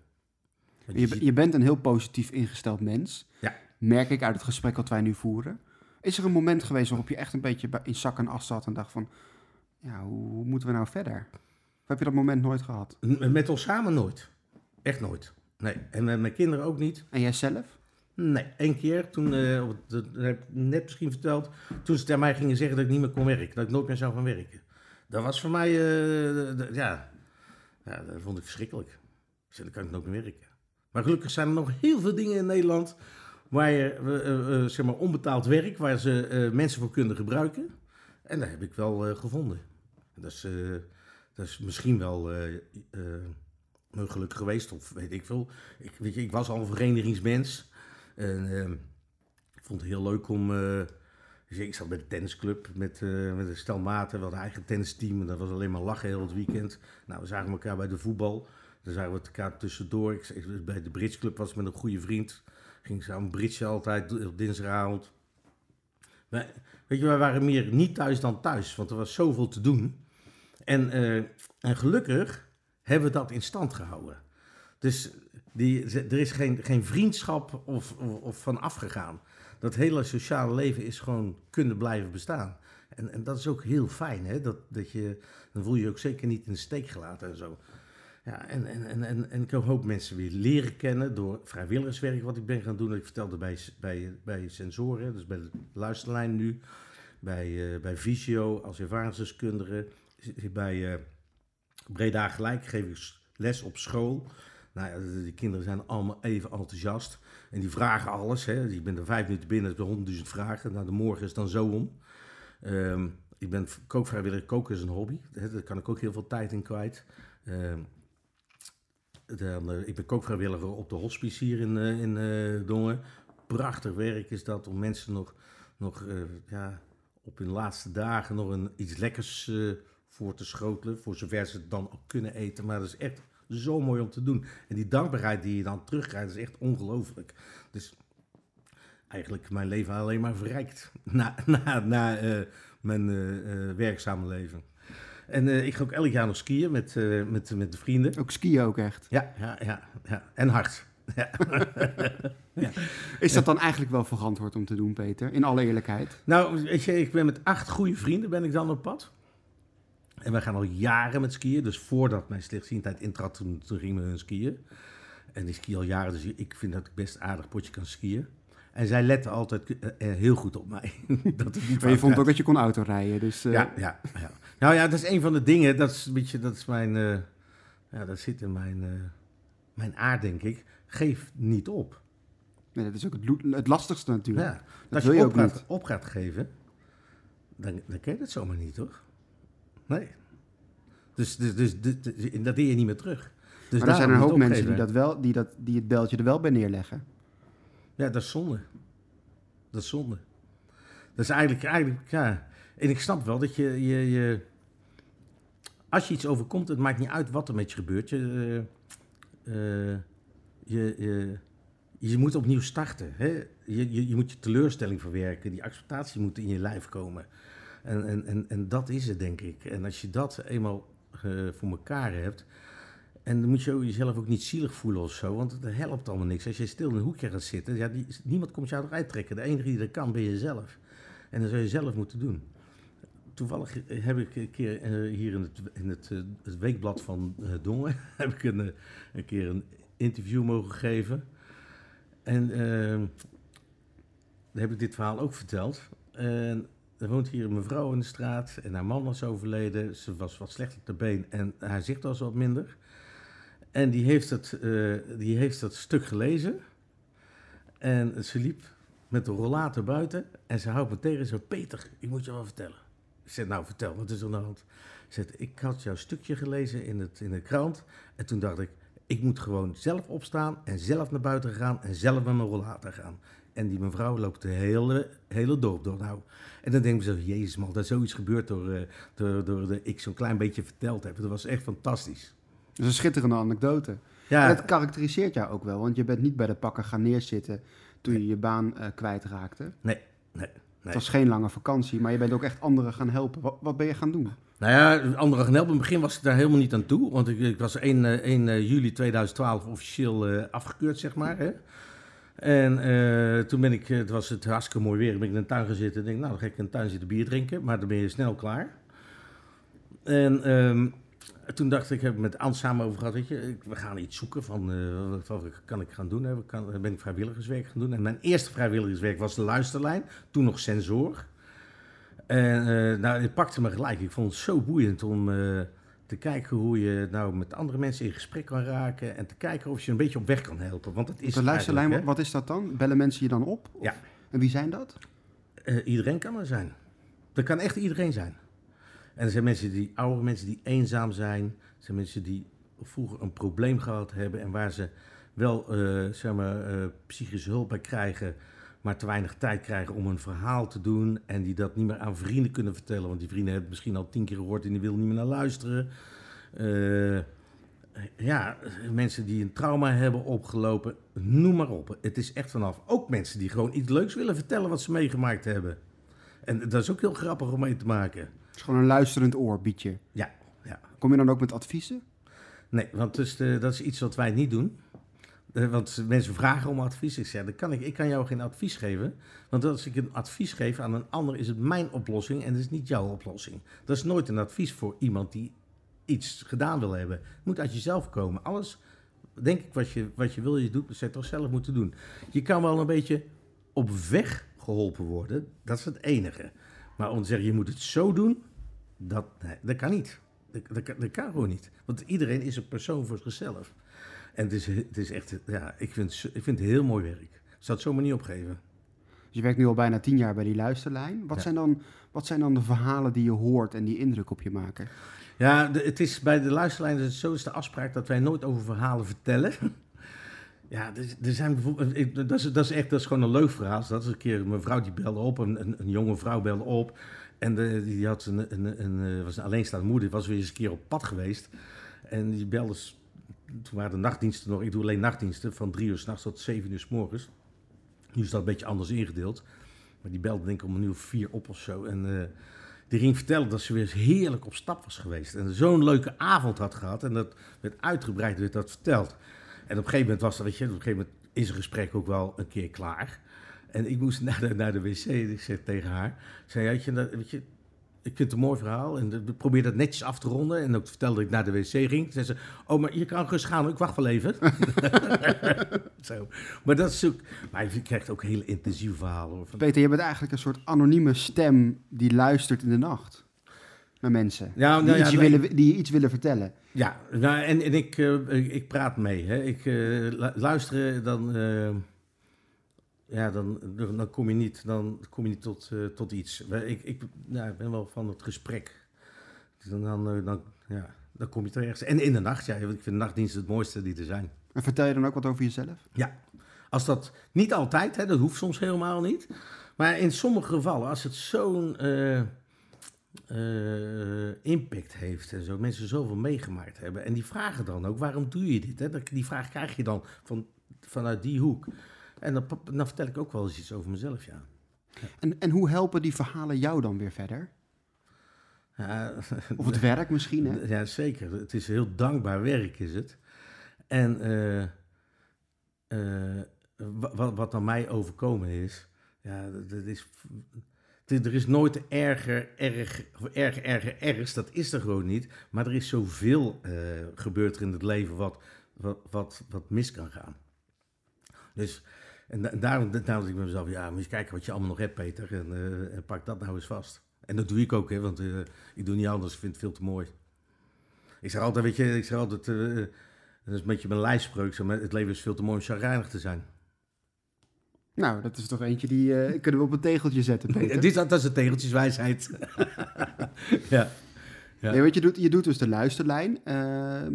Je, je, bent een heel positief ingesteld mens. Ja. Merk ik uit het gesprek wat wij nu voeren. Is er een moment geweest waarop je echt een beetje in zak en as zat en dacht van... ja, hoe, moeten we nou verder? Of heb je dat moment nooit gehad? Met ons samen nooit. Echt nooit. Nee. En met mijn kinderen ook niet. En jij zelf? Nee, één keer, toen, eh, dat heb ik net misschien verteld, toen ze tegen mij gingen zeggen dat ik niet meer kon werken, dat ik nooit meer zou gaan werken. Dat was voor mij, eh, ja, ja, dat vond ik verschrikkelijk. Dan kan ik meer werken. Maar gelukkig zijn er nog heel veel dingen in Nederland waar je, eh, eh, zeg maar, onbetaald werk, waar ze eh, mensen voor kunnen gebruiken. En dat heb ik wel eh, gevonden. Dat is, eh, dat is misschien wel eh, eh, een geluk geweest, of weet ik veel. Ik, weet je, ik was al een verenigingsmens. En ik vond het heel leuk om. Dus ik zat bij de tennisclub met, eh, met een stel maten. We hadden een eigen tennisteam en dat was alleen maar lachen heel het weekend. Nou, we zagen elkaar bij de voetbal. Dan zagen we elkaar tussendoor. Ik, ik- bij de bridgeclub was met een goede vriend. Ging samen bridgen altijd op dinsdagavond. Maar, weet je, wij waren meer niet thuis dan thuis, want er was zoveel te doen. En, eh, en gelukkig hebben we dat in stand gehouden. Dus die, er is geen, geen vriendschap of, of, of van afgegaan. Dat hele sociale leven is gewoon kunnen blijven bestaan. En, en dat is ook heel fijn, hè? Dat, dat je, dan voel je je ook zeker niet in de steek gelaten en zo. Ja, en, en, en, en, en ik hoop mensen weer leren kennen door vrijwilligerswerk wat ik ben gaan doen. Ik vertelde bij, bij, bij sensoren, dus bij de luisterlijn nu, bij, eh, bij Visio als ervaringsdeskundige, bij eh, Breda Gelijk geef ik les op school. Nou ja, de kinderen zijn allemaal even enthousiast. En die vragen alles. Hè. Je bent er vijf minuten binnen, heb honderdduizend vragen. Nou, de morgen is dan zo om. Ehm, ik ben kookvrijwilliger. Koken is een hobby. Daar kan ik ook heel veel tijd in kwijt. Ehm, dan, eh, ik ben kookvrijwilliger op de hospice hier in, eh, in eh, Dongen. Prachtig werk is dat om mensen nog, nog ja, op hun laatste dagen nog een, iets lekkers voor te schotelen. Voor zover ze het dan ook kunnen eten. Maar dat is echt zo mooi om te doen. En die dankbaarheid die je dan terugkrijgt, is echt ongelooflijk. Dus eigenlijk mijn leven alleen maar verrijkt na, na, na eh, mijn eh, werkzame leven. En ik ga ook elk jaar nog skiën met, met, met de vrienden. Ook skiën ook echt. Ja, ja, ja, ja. En hard. Ja. Is dat dan eigenlijk wel verantwoord om te doen, Peter? In alle eerlijkheid. Nou, weet je, ik ben met acht goede vrienden ben ik dan op pad. En wij gaan al jaren met skiën. Dus voordat mijn slechtziendheid intrad, toen, toen gingen we hun skiën. En ik ski al jaren, dus ik vind dat ik best aardig potje kan skiën. En zij letten altijd eh, eh, heel goed op mij. dat niet Maar je vond ook dat je kon autorijden, dus... eh, Ja, ja, ja. Nou ja, dat is een van de dingen. Dat is een beetje, dat is mijn, ja, dat zit in mijn, mijn aard, denk ik. Geef niet op. nee, dat is ook het, het lastigste natuurlijk. Ja, dat als je, je op, gaat, niet. op gaat geven, dan, dan ken je het zomaar niet, toch? Nee. Dus, dus, dus, dus, dus- dat deed je niet meer terug. Dus maar er zijn een hoop mensen die, dat wel, die, dat, die het beltje er wel bij neerleggen. Ja, dat is zonde. Dat is zonde. Dat is eigenlijk, eigenlijk ja. En ik snap wel dat je, je, je... Als je iets overkomt, het maakt niet uit wat er met je gebeurt. Je, eh, eh, je, je, je moet opnieuw starten. Hè? Je, je, je moet je teleurstelling verwerken. Die acceptatie moet in je lijf komen. En, en, en, en dat is het, denk ik. En als je dat eenmaal eh, voor elkaar hebt... En dan moet je jezelf ook niet zielig voelen of zo, want het helpt allemaal niks. Als je stil in een hoekje gaat zitten, ja, niemand komt jou eruit trekken. De enige die dat kan, ben jezelf. En dat zou je zelf moeten doen. Toevallig heb ik een keer eh, hier in het, in het, eh, weekblad van Dongen, heb ik een, een keer een interview mogen geven. En eh, dan heb ik dit verhaal ook verteld. Er woont hier een mevrouw in de straat en haar man was overleden. Ze was wat slecht op de been en haar zicht was wat minder. En die heeft het, eh, die heeft dat stuk gelezen. En ze liep met de rollator buiten. En ze houdt me tegen en zei: Peter, ik moet je wel vertellen. Ik zei: Nou, vertel, wat is er aan de hand? Ze zei: Ik had jouw stukje gelezen in, het, in de krant. En toen dacht ik: Ik moet gewoon zelf opstaan en zelf naar buiten gaan. En zelf met mijn rollator gaan. En die mevrouw loopt de hele, hele dorp door. Nou, en dan denk ik zo: Jezus, man, dat is zoiets gebeurd door, eh, door, door de, ik zo'n klein beetje verteld heb. Dat was echt fantastisch. Dat is een schitterende anekdote. Ja, En dat karakteriseert jou ook wel, want je bent niet bij de pakken gaan neerzitten toen je je baan eh, kwijtraakte. nee, nee. Het was geen lange vakantie, maar je bent ook echt anderen gaan helpen. Wat, wat ben je gaan doen? Nou ja, andere gaan helpen. In het begin was ik daar helemaal niet aan toe. Want ik, ik was 1, eh, 1 eh, juli 2012 officieel afgekeurd, zeg maar. Hè? En eh, toen ben ik, eh, het was het hartstikke mooi weer, ben ik in de tuin gaan zitten. Ik denk, nou, dan ga ik in de tuin zitten bier drinken. Maar dan ben je snel klaar. En ehm, toen dacht ik, ik heb het met Ans samen over gehad, weet je, we gaan iets zoeken van eh, wat, kan ik gaan doen. Hè? Kan, ben ik vrijwilligerswerk gaan doen. En mijn eerste vrijwilligerswerk was de luisterlijn, toen nog sensor. En eh, nou, het pakte me gelijk. Ik vond het zo boeiend om te kijken hoe je nou met andere mensen in gesprek kan raken. En te kijken of je een beetje op weg kan helpen. Want dat is de het luisterlijn, wat is dat dan? Bellen mensen je dan op? Of- Ja. En wie zijn dat? Eh, iedereen kan er zijn. Dat kan echt iedereen zijn. En er zijn mensen die, oude mensen die eenzaam zijn. Er zijn mensen die vroeger een probleem gehad hebben en waar ze wel eh, zeg maar, eh, psychische hulp bij krijgen, maar te weinig tijd krijgen om een verhaal te doen. En die dat niet meer aan vrienden kunnen vertellen, want die vrienden hebben het misschien al tien keer gehoord en die willen niet meer naar luisteren. Eh, ja, mensen die een trauma hebben opgelopen, noem maar op. Het is echt vanaf. Ook mensen die gewoon iets leuks willen vertellen wat ze meegemaakt hebben. En dat is ook heel grappig om mee te maken. Het is gewoon een luisterend oor, bied je. Ja, ja. Kom je dan ook met adviezen? Nee, want dus, dat is iets wat wij niet doen. Eh, want mensen vragen om advies. Ik zeg, dan kan ik, ik kan jou geen advies geven. Want als ik een advies geef aan een ander, is het mijn oplossing en het is niet jouw oplossing. Dat is nooit een advies voor iemand die iets gedaan wil hebben. Het moet uit jezelf komen. Alles, denk ik, wat je, wat je wil, je doet, zou je toch zelf moeten doen. Je kan wel een beetje op weg geholpen worden. Dat is het enige. Maar om te zeggen, je moet het zo doen, dat, nee, dat kan niet. Dat, dat, dat kan gewoon niet. Want iedereen is een persoon voor zichzelf. En het is, het is echt, ja, ik vind, ik vind het heel mooi werk. Ik zou het zomaar niet opgeven. Dus je werkt nu al bijna tien jaar bij die luisterlijn. Wat, Ja. zijn, dan, wat zijn dan de verhalen die je hoort en die indruk op je maken? Ja, de- het is bij de luisterlijn is het zo is de afspraak dat wij nooit over verhalen vertellen. Ja, er, er zijn bijvoorbeeld, ik- dat, is, dat is echt dat is gewoon een leuk verhaal. Dat is een keer een mevrouw die belde op, een, een, een jonge vrouw belde op. En de, die had een, een, een, eh, was een alleenstaande moeder, die was weer eens een keer op pad geweest. En die belde, toen waren de nachtdiensten nog, ik doe alleen nachtdiensten, van drie uur s'nachts tot zeven uur s morgens. Nu is dat een beetje anders ingedeeld. Maar die belde denk ik om een uur vier op of zo. En eh, die ging vertellen dat ze weer eens heerlijk op stap was geweest. En zo'n leuke avond had gehad. En dat werd uitgebreid werd dat verteld. En op een gegeven moment was dat, weet je, op een gegeven moment is een gesprek ook wel een keer klaar. En ik moest naar de, naar de wc ik zei tegen haar, zei, weet je, weet je, ik vind het een mooi verhaal en ik probeer dat netjes af te ronden. En ook vertelde dat ik naar de wc ging. Toen zei ze, oh, maar je kan gerust gaan, ik wacht wel even. Zo. Maar dat is ook, maar je krijgt ook hele intensieve verhalen. Hoor. Van, Peter, je bent eigenlijk een soort anonieme stem die luistert in de nacht. Naar mensen. Ja, nou die, ja, iets je nee. willen, die iets willen vertellen. Ja, nou, en, en ik, eh, ik, praat mee. Hè. Ik eh, lu- luisteren, dan, eh, ja, dan, dan kom je niet, dan kom je niet tot, eh, tot iets. Ik, ik ben wel van het gesprek. Dan, dan, eh, dan, ja, dan kom je terecht. En in de nacht, ja, ik vind de nachtdiensten het mooiste die er zijn. En vertel je dan ook wat over jezelf? Ja, als dat niet altijd, hè, dat hoeft soms helemaal niet. Maar in sommige gevallen, als het zo'n eh, impact heeft en zo, mensen zoveel meegemaakt hebben. En die vragen dan ook, waarom doe je dit? Hè? Die vraag krijg je dan van, vanuit die hoek. En dan, dan vertel ik ook wel eens iets over mezelf, ja. En, en hoe helpen die verhalen jou dan weer verder? ja Of het werk misschien, hè? Ja, zeker. Het is heel dankbaar werk, is het. En eh, eh, wa- wat, wat aan mij overkomen is, ja, dat- is. Er is nooit erger, erg, of erger, erger, ergs. Dat is er gewoon niet. Maar er is zoveel eh gebeurd er in het leven wat, wat, wat, wat mis kan gaan. Dus, en da- daarom, daarom dacht ik bij mezelf, ja, moet je eens kijken wat je allemaal nog hebt, Peter. En, eh, en pak dat nou eens vast. En dat doe ik ook, hè, want eh, ik doe niet anders. Ik vind het veel te mooi. Ik zeg altijd, weet je, ik zeg altijd, eh, dat is een beetje mijn lijfspreuk, zeg maar, het leven is veel te mooi om chagrijnig te zijn. Nou, dat is toch eentje die kunnen we op een tegeltje zetten, Peter. Dit is, dat is een tegeltjeswijsheid. ja. Ja. Nee, want je doet, je doet dus de luisterlijn,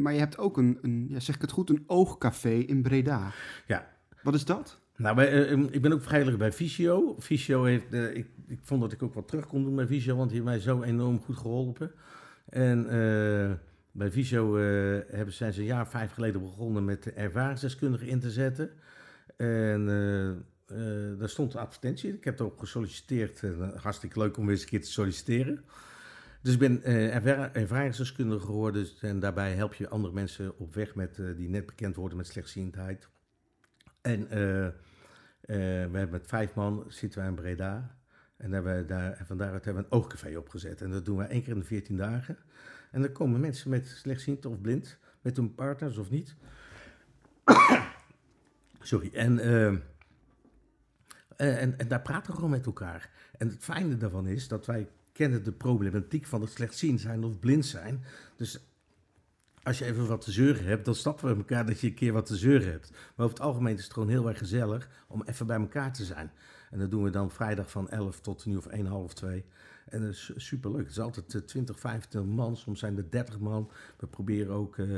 maar je hebt ook een, een ja, zeg ik het goed, een oogcafé in Breda. Ja. Wat is dat? Nou, eh, ik ben ook vrijwilliger bij Visio. Visio heeft, eh, ik, ik vond dat ik ook wat terug kon doen bij Visio, want die heeft mij zo enorm goed geholpen. En eh, bij Visio hebben, zijn ze een jaar vijf geleden begonnen met de ervaringsdeskundigen in te zetten. En daar stond een advertentie. Ik heb erop gesolliciteerd. Hartstikke leuk om weer eens een keer te solliciteren. Dus ik ben erva- ervaringsdeskundige geworden. En daarbij help je andere mensen op weg met, die net bekend worden met slechtziendheid. En eh, eh, we hebben met vijf man zitten wij in Breda. En, hebben we daar, en van daaruit hebben we een oogcafé opgezet. En dat doen we één keer in de 14 dagen. En dan komen mensen met slechtziend of blind, met hun partners of niet. Sorry. En, eh, eh, en, en daar praten we gewoon met elkaar. En het fijne daarvan is dat wij kennen de problematiek van het slechtziend zijn of blind zijn. Dus als je even wat te zeuren hebt, dan stappen we elkaar dat je een keer wat te zeuren hebt. Maar over het algemeen is het gewoon heel erg gezellig om even bij elkaar te zijn. En dat doen we dan vrijdag van 11 tot nu of 1, half 2. En dat is superleuk. Het is altijd 20, 25 man, soms zijn er 30 man. We proberen ook uh,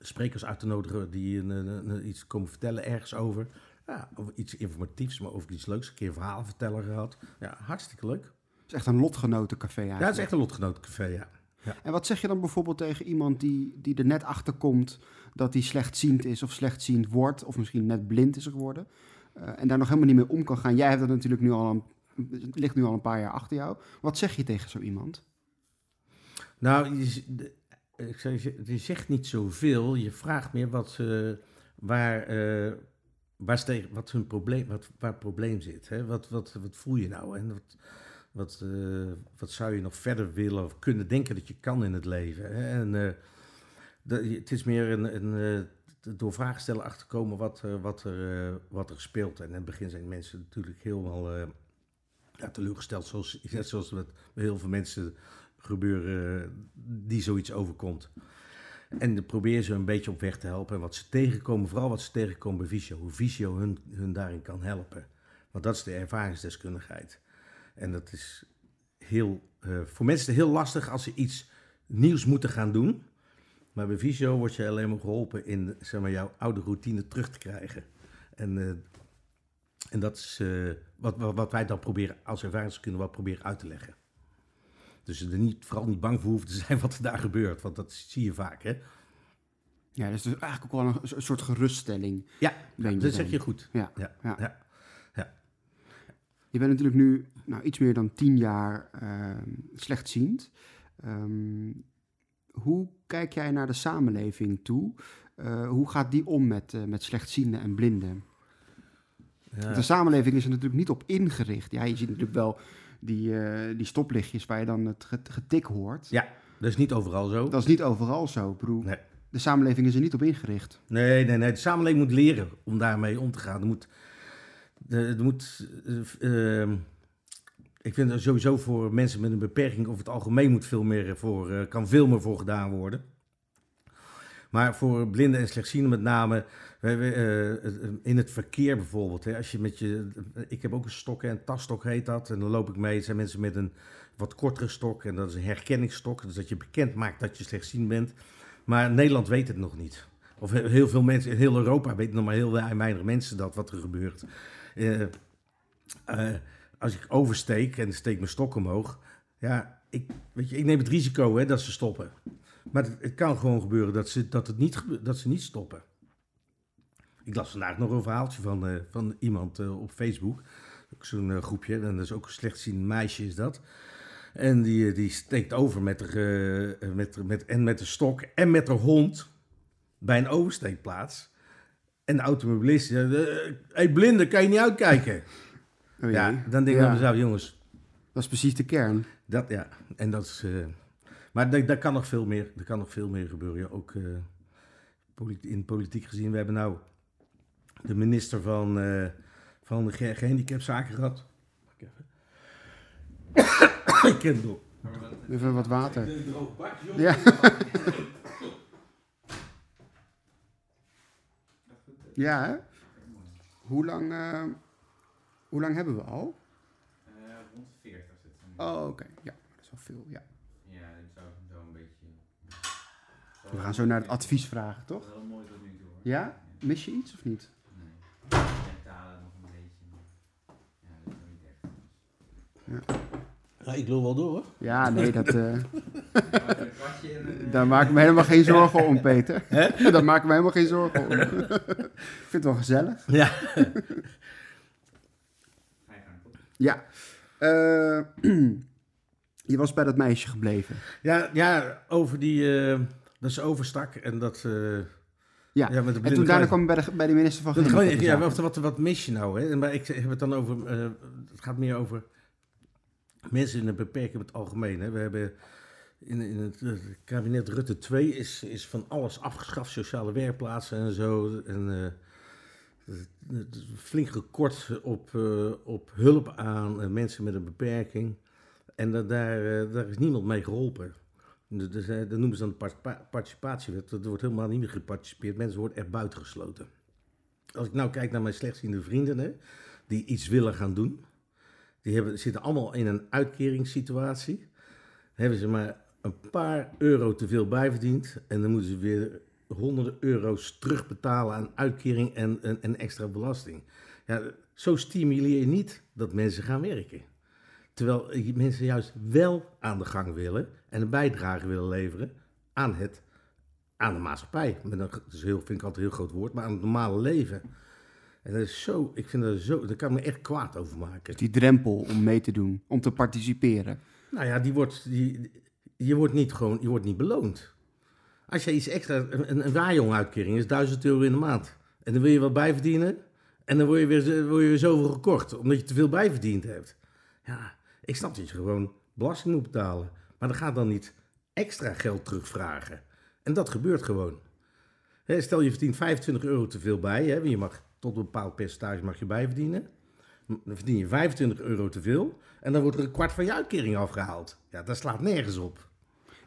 sprekers uit te nodigen die iets komen vertellen ergens over. Ja, over iets informatiefs, maar over iets leuks. Een keer een verhaal vertellen gehad. Ja, hartstikke leuk. Het is echt een lotgenotencafé eigenlijk. Ja, het is echt een lotgenotencafé, ja. Ja. En wat zeg je dan bijvoorbeeld tegen iemand die, die er net achter komt dat hij slechtziend is of slechtziend wordt, of misschien net blind is geworden, uh, en daar nog helemaal niet mee om kan gaan? Jij hebt dat natuurlijk nu al een, ligt nu al een paar jaar achter jou. Wat zeg je tegen zo iemand? Nou, je, ik zeg, je zegt niet zoveel. Je vraagt meer wat, uh, waar, uh, waar wat hun probleem, wat, waar het probleem zit. Hè? Wat, wat, wat voel je nou? En wat, wat, uh, wat zou je nog verder willen of kunnen denken dat je kan in het leven? Hè? En de, het is meer een, een, uh, door vragen stellen achterkomen wat, wat, er, wat er speelt. En in het begin zijn mensen natuurlijk helemaal ja, teleurgesteld, zoals, net zoals met heel veel mensen gebeuren die zoiets overkomt. En dan probeer ze een beetje op weg te helpen. En wat ze tegenkomen, vooral wat ze tegenkomen bij Visio, hoe Visio hun, hun daarin kan helpen. Want dat is de ervaringsdeskundigheid. En dat is heel, uh, voor mensen heel lastig als ze iets nieuws moeten gaan doen. Maar bij Visio word je alleen maar geholpen in zeg maar, jouw oude routine terug te krijgen. En, uh, en dat is uh, wat, wat, wat, wij dan proberen als ervaringsdeskundige wat proberen uit te leggen. Dus er niet, vooral niet bang voor hoeven te zijn wat er daar gebeurt. Want dat zie je vaak, hè. Ja, dus, dus eigenlijk ook wel een, soort geruststelling. Ja, dat dan. zeg je goed. Ja. ja. ja. Je bent natuurlijk nu nou, iets meer dan tien jaar uh, slechtziend. Um, hoe kijk jij naar de samenleving toe? Uh, hoe gaat die om met, uh, met slechtzienden en blinden? Ja. De samenleving is er natuurlijk niet op ingericht. Ja, je ziet natuurlijk wel die, uh, die stoplichtjes waar je dan het getik hoort. Ja, dat is niet overal zo. Dat is niet overal zo, broer. Nee. De samenleving is er niet op ingericht. Nee, nee, nee. De samenleving moet leren om daarmee om te gaan. Er moet... Er moet uh, ik vind sowieso voor mensen met een beperking over het algemeen moet veel meer voor, uh, kan veel meer voor gedaan worden. Maar voor blinden en slechtzienden met name, in het verkeer bijvoorbeeld. Als je met je, ik heb ook een stok, een tasstok heet dat. En dan loop ik mee. Het zijn mensen met een wat kortere stok. En dat is een herkenningsstok. Dus dat je bekend maakt dat je slechtziend bent. Maar Nederland weet het nog niet. Of heel veel mensen, in heel Europa weten nog maar heel weinig mensen dat, wat er gebeurt. Uh, uh, als ik oversteek en steek mijn stok omhoog. Ja, ik, weet je, ik neem het risico hè, dat ze stoppen. Maar het, kan gewoon gebeuren dat ze, dat het niet, dat ze niet stoppen. Ik las vandaag nog een verhaaltje van, uh, van iemand op Facebook. Zo'n groepje, en dat is ook een slechtziend meisje is dat. En die, die steekt over met de, met, met, en met de stok en met de hond bij een oversteekplaats. En de automobilist hé hey, blinde, kan je niet uitkijken? Oh, ja, dan denk ik ja. mezelf, jongens. Dat is precies de kern. Dat, ja, en dat is... Uh, maar daar, daar, kan nog veel meer, er kan nog veel meer gebeuren. Ja, ook uh, politi in politiek gezien. We hebben nou de minister van, uh, van de ge gehandicapzaken gehad. ik ken het nog. Even wat water. Ja. ja, hè? Hoe lang... Uh, hoe lang hebben we al? Uh, rond 40 zitten we. Oh, oké. Okay. Ja, dat is wel veel, ja. Ja, dat zou zo een beetje... We gaan zo naar het advies vragen, toch? Dat is heel mooi tot nu toe. Hoor. Ja? Mis je iets of niet? Nee. Mentale nog een beetje. Ja, dat is niet echt. Ja. Ja, ik loop wel door hoor. Ja, nee, dat... Uh... Daar maak ik me helemaal geen zorgen om, Peter. Daar maak ik me helemaal geen zorgen om. ik vind het wel gezellig. Ja. Ja. Uh, je was bij dat meisje gebleven. Ja, ja over die... Uh, dat ze overstak en dat... Uh, ja, ja met de en toen daarna kwam je bij de, bij de minister van Gehandicapten. Ja, wat, wat, wat mis je nou? Hè? Maar ik heb het dan over... het gaat meer over mensen in een beperking in het algemeen. Hè? We hebben in, in het, kabinet Rutte 2 is, is van alles afgeschaft, sociale werkplaatsen en zo. En eh, flink gekort op, eh, op hulp aan eh, mensen met een beperking. En da- daar, daar is niemand mee geholpen. Dus, dat noemen ze dan de participa- participatiewet. Er wordt helemaal niet meer geparticipeerd. Mensen worden er buitengesloten. Als ik nou kijk naar mijn slechtziende vrienden, hè, die iets willen gaan doen. Die hebben, zitten allemaal in een uitkeringssituatie. Hebben ze maar een paar euro te veel bijverdiend. En dan moeten ze weer honderden euro's terugbetalen aan uitkering en, en, extra belasting. Ja, zo stimuleer je niet dat mensen gaan werken. Terwijl mensen juist wel aan de gang willen en een bijdrage willen leveren aan, het, aan de maatschappij. Dat is heel, vind ik altijd een heel groot woord, maar aan het normale leven. En dat is zo, ik vind dat zo, daar kan ik me echt kwaad over maken. Die drempel om mee te doen, om te participeren. Nou ja, die wordt, die, je wordt niet gewoon, je wordt niet beloond. Als je iets extra, een, een waaijong-uitkering is 1000 euro in de maand. En dan wil je wat bijverdienen. En dan word je, weer, word je weer zoveel gekort, omdat je te veel bijverdiend hebt. Ja, ik snap dat je gewoon belasting moet betalen. Maar dan gaat dan niet extra geld terugvragen. En dat gebeurt gewoon. Stel je verdient 25 euro te veel bij. Hè, je mag tot een bepaald percentage mag je bijverdienen. Dan verdien je 25 euro te veel. En dan wordt er een kwart van je uitkering afgehaald. Ja, dat slaat nergens op.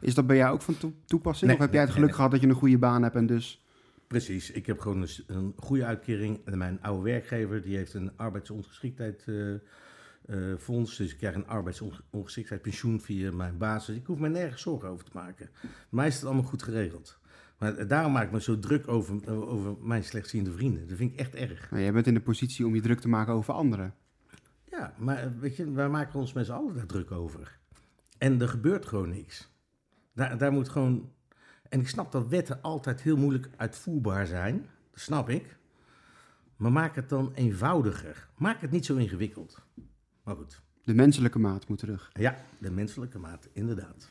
Is dat bij jou ook van toe- toepassing? Nee, of heb jij het geluk nee. gehad dat je een goede baan hebt en dus... Precies, ik heb gewoon een, een goede uitkering. En mijn oude werkgever die heeft een arbeidsongeschiktheid eh, eh, fonds. Dus ik krijg een arbeidsongeschiktheidspensioen via mijn baas. Dus ik hoef me nergens zorgen over te maken. Bij mij is het allemaal goed geregeld. Maar daarom maak ik me zo druk over, over mijn slechtziende vrienden. Dat vind ik echt erg. Nou, jij bent in de positie om je druk te maken over anderen. Ja, maar weet je, wij maken ons met z'n allen daar druk over. En er gebeurt gewoon niks. Daar, daar moet gewoon... En ik snap dat wetten altijd heel moeilijk uitvoerbaar zijn. Dat snap ik. Maar maak het dan eenvoudiger. Maak het niet zo ingewikkeld. Maar goed. De menselijke maat moet terug. Ja, de menselijke maat, inderdaad.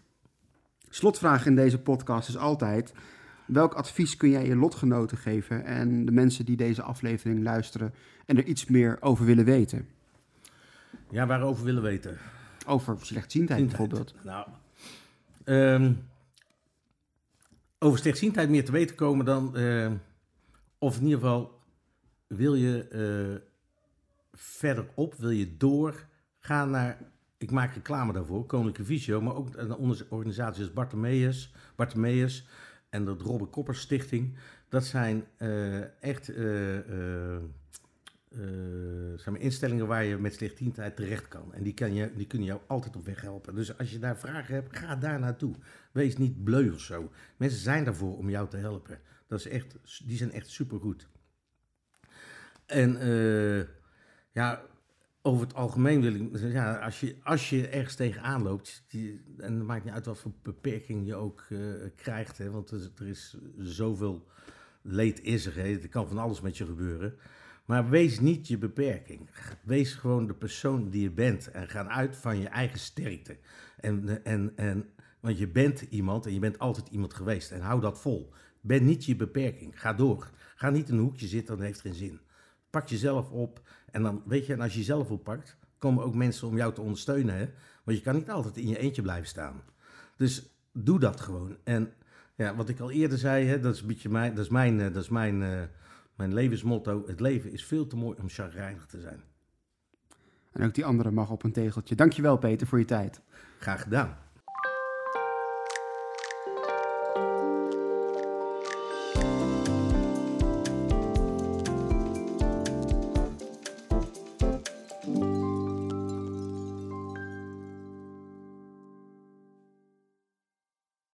Slotvraag in deze podcast is altijd... Welk advies kun jij je lotgenoten geven en de mensen die deze aflevering luisteren en er iets meer over willen weten? Ja, waarover willen weten? Over slechtziendheid bijvoorbeeld. Nou, ehm, over slechtziendheid meer te weten komen dan... ehm, of in ieder geval, wil je eh, verderop, wil je door, ga naar... Ik maak reclame daarvoor, Koninklijke Visio, maar ook een organisatie als Bartemeus, Bartemeus en de Robert Koppers Stichting. Dat zijn eh, echt eh, eh, maar instellingen waar je met slechtziendheid terecht kan. En die, kan je, die kunnen jou altijd op weg helpen. Dus als je daar vragen hebt, ga daar naartoe. Wees niet bleu of zo. Mensen zijn daarvoor om jou te helpen. Dat is echt, die zijn echt supergoed. En ja, over het algemeen wil ik ja, als je, als je ergens tegenaan loopt, en het maakt niet uit wat voor beperking je ook eh, krijgt, hè, want er, is zoveel leed is er, er kan van alles met je gebeuren. Maar wees niet je beperking. Wees gewoon de persoon die je bent en ga uit van je eigen sterkte. En, en, en, want je bent iemand en je bent altijd iemand geweest en hou dat vol. Ben niet je beperking. Ga door. Ga niet in een hoekje zitten, dat heeft geen zin. Pak jezelf op en dan weet je, en als je jezelf oppakt, komen ook mensen om jou te ondersteunen. Hè? Want je kan niet altijd in je eentje blijven staan. Dus doe dat gewoon. En ja, wat ik al eerder zei, hè, dat is een beetje mijn, dat is mijn, eh, dat is mijn, eh, mijn levensmotto. Het leven is veel te mooi om chagrijnig te zijn. En ook die andere mag op een tegeltje. Dankjewel Peter voor je tijd. Graag gedaan.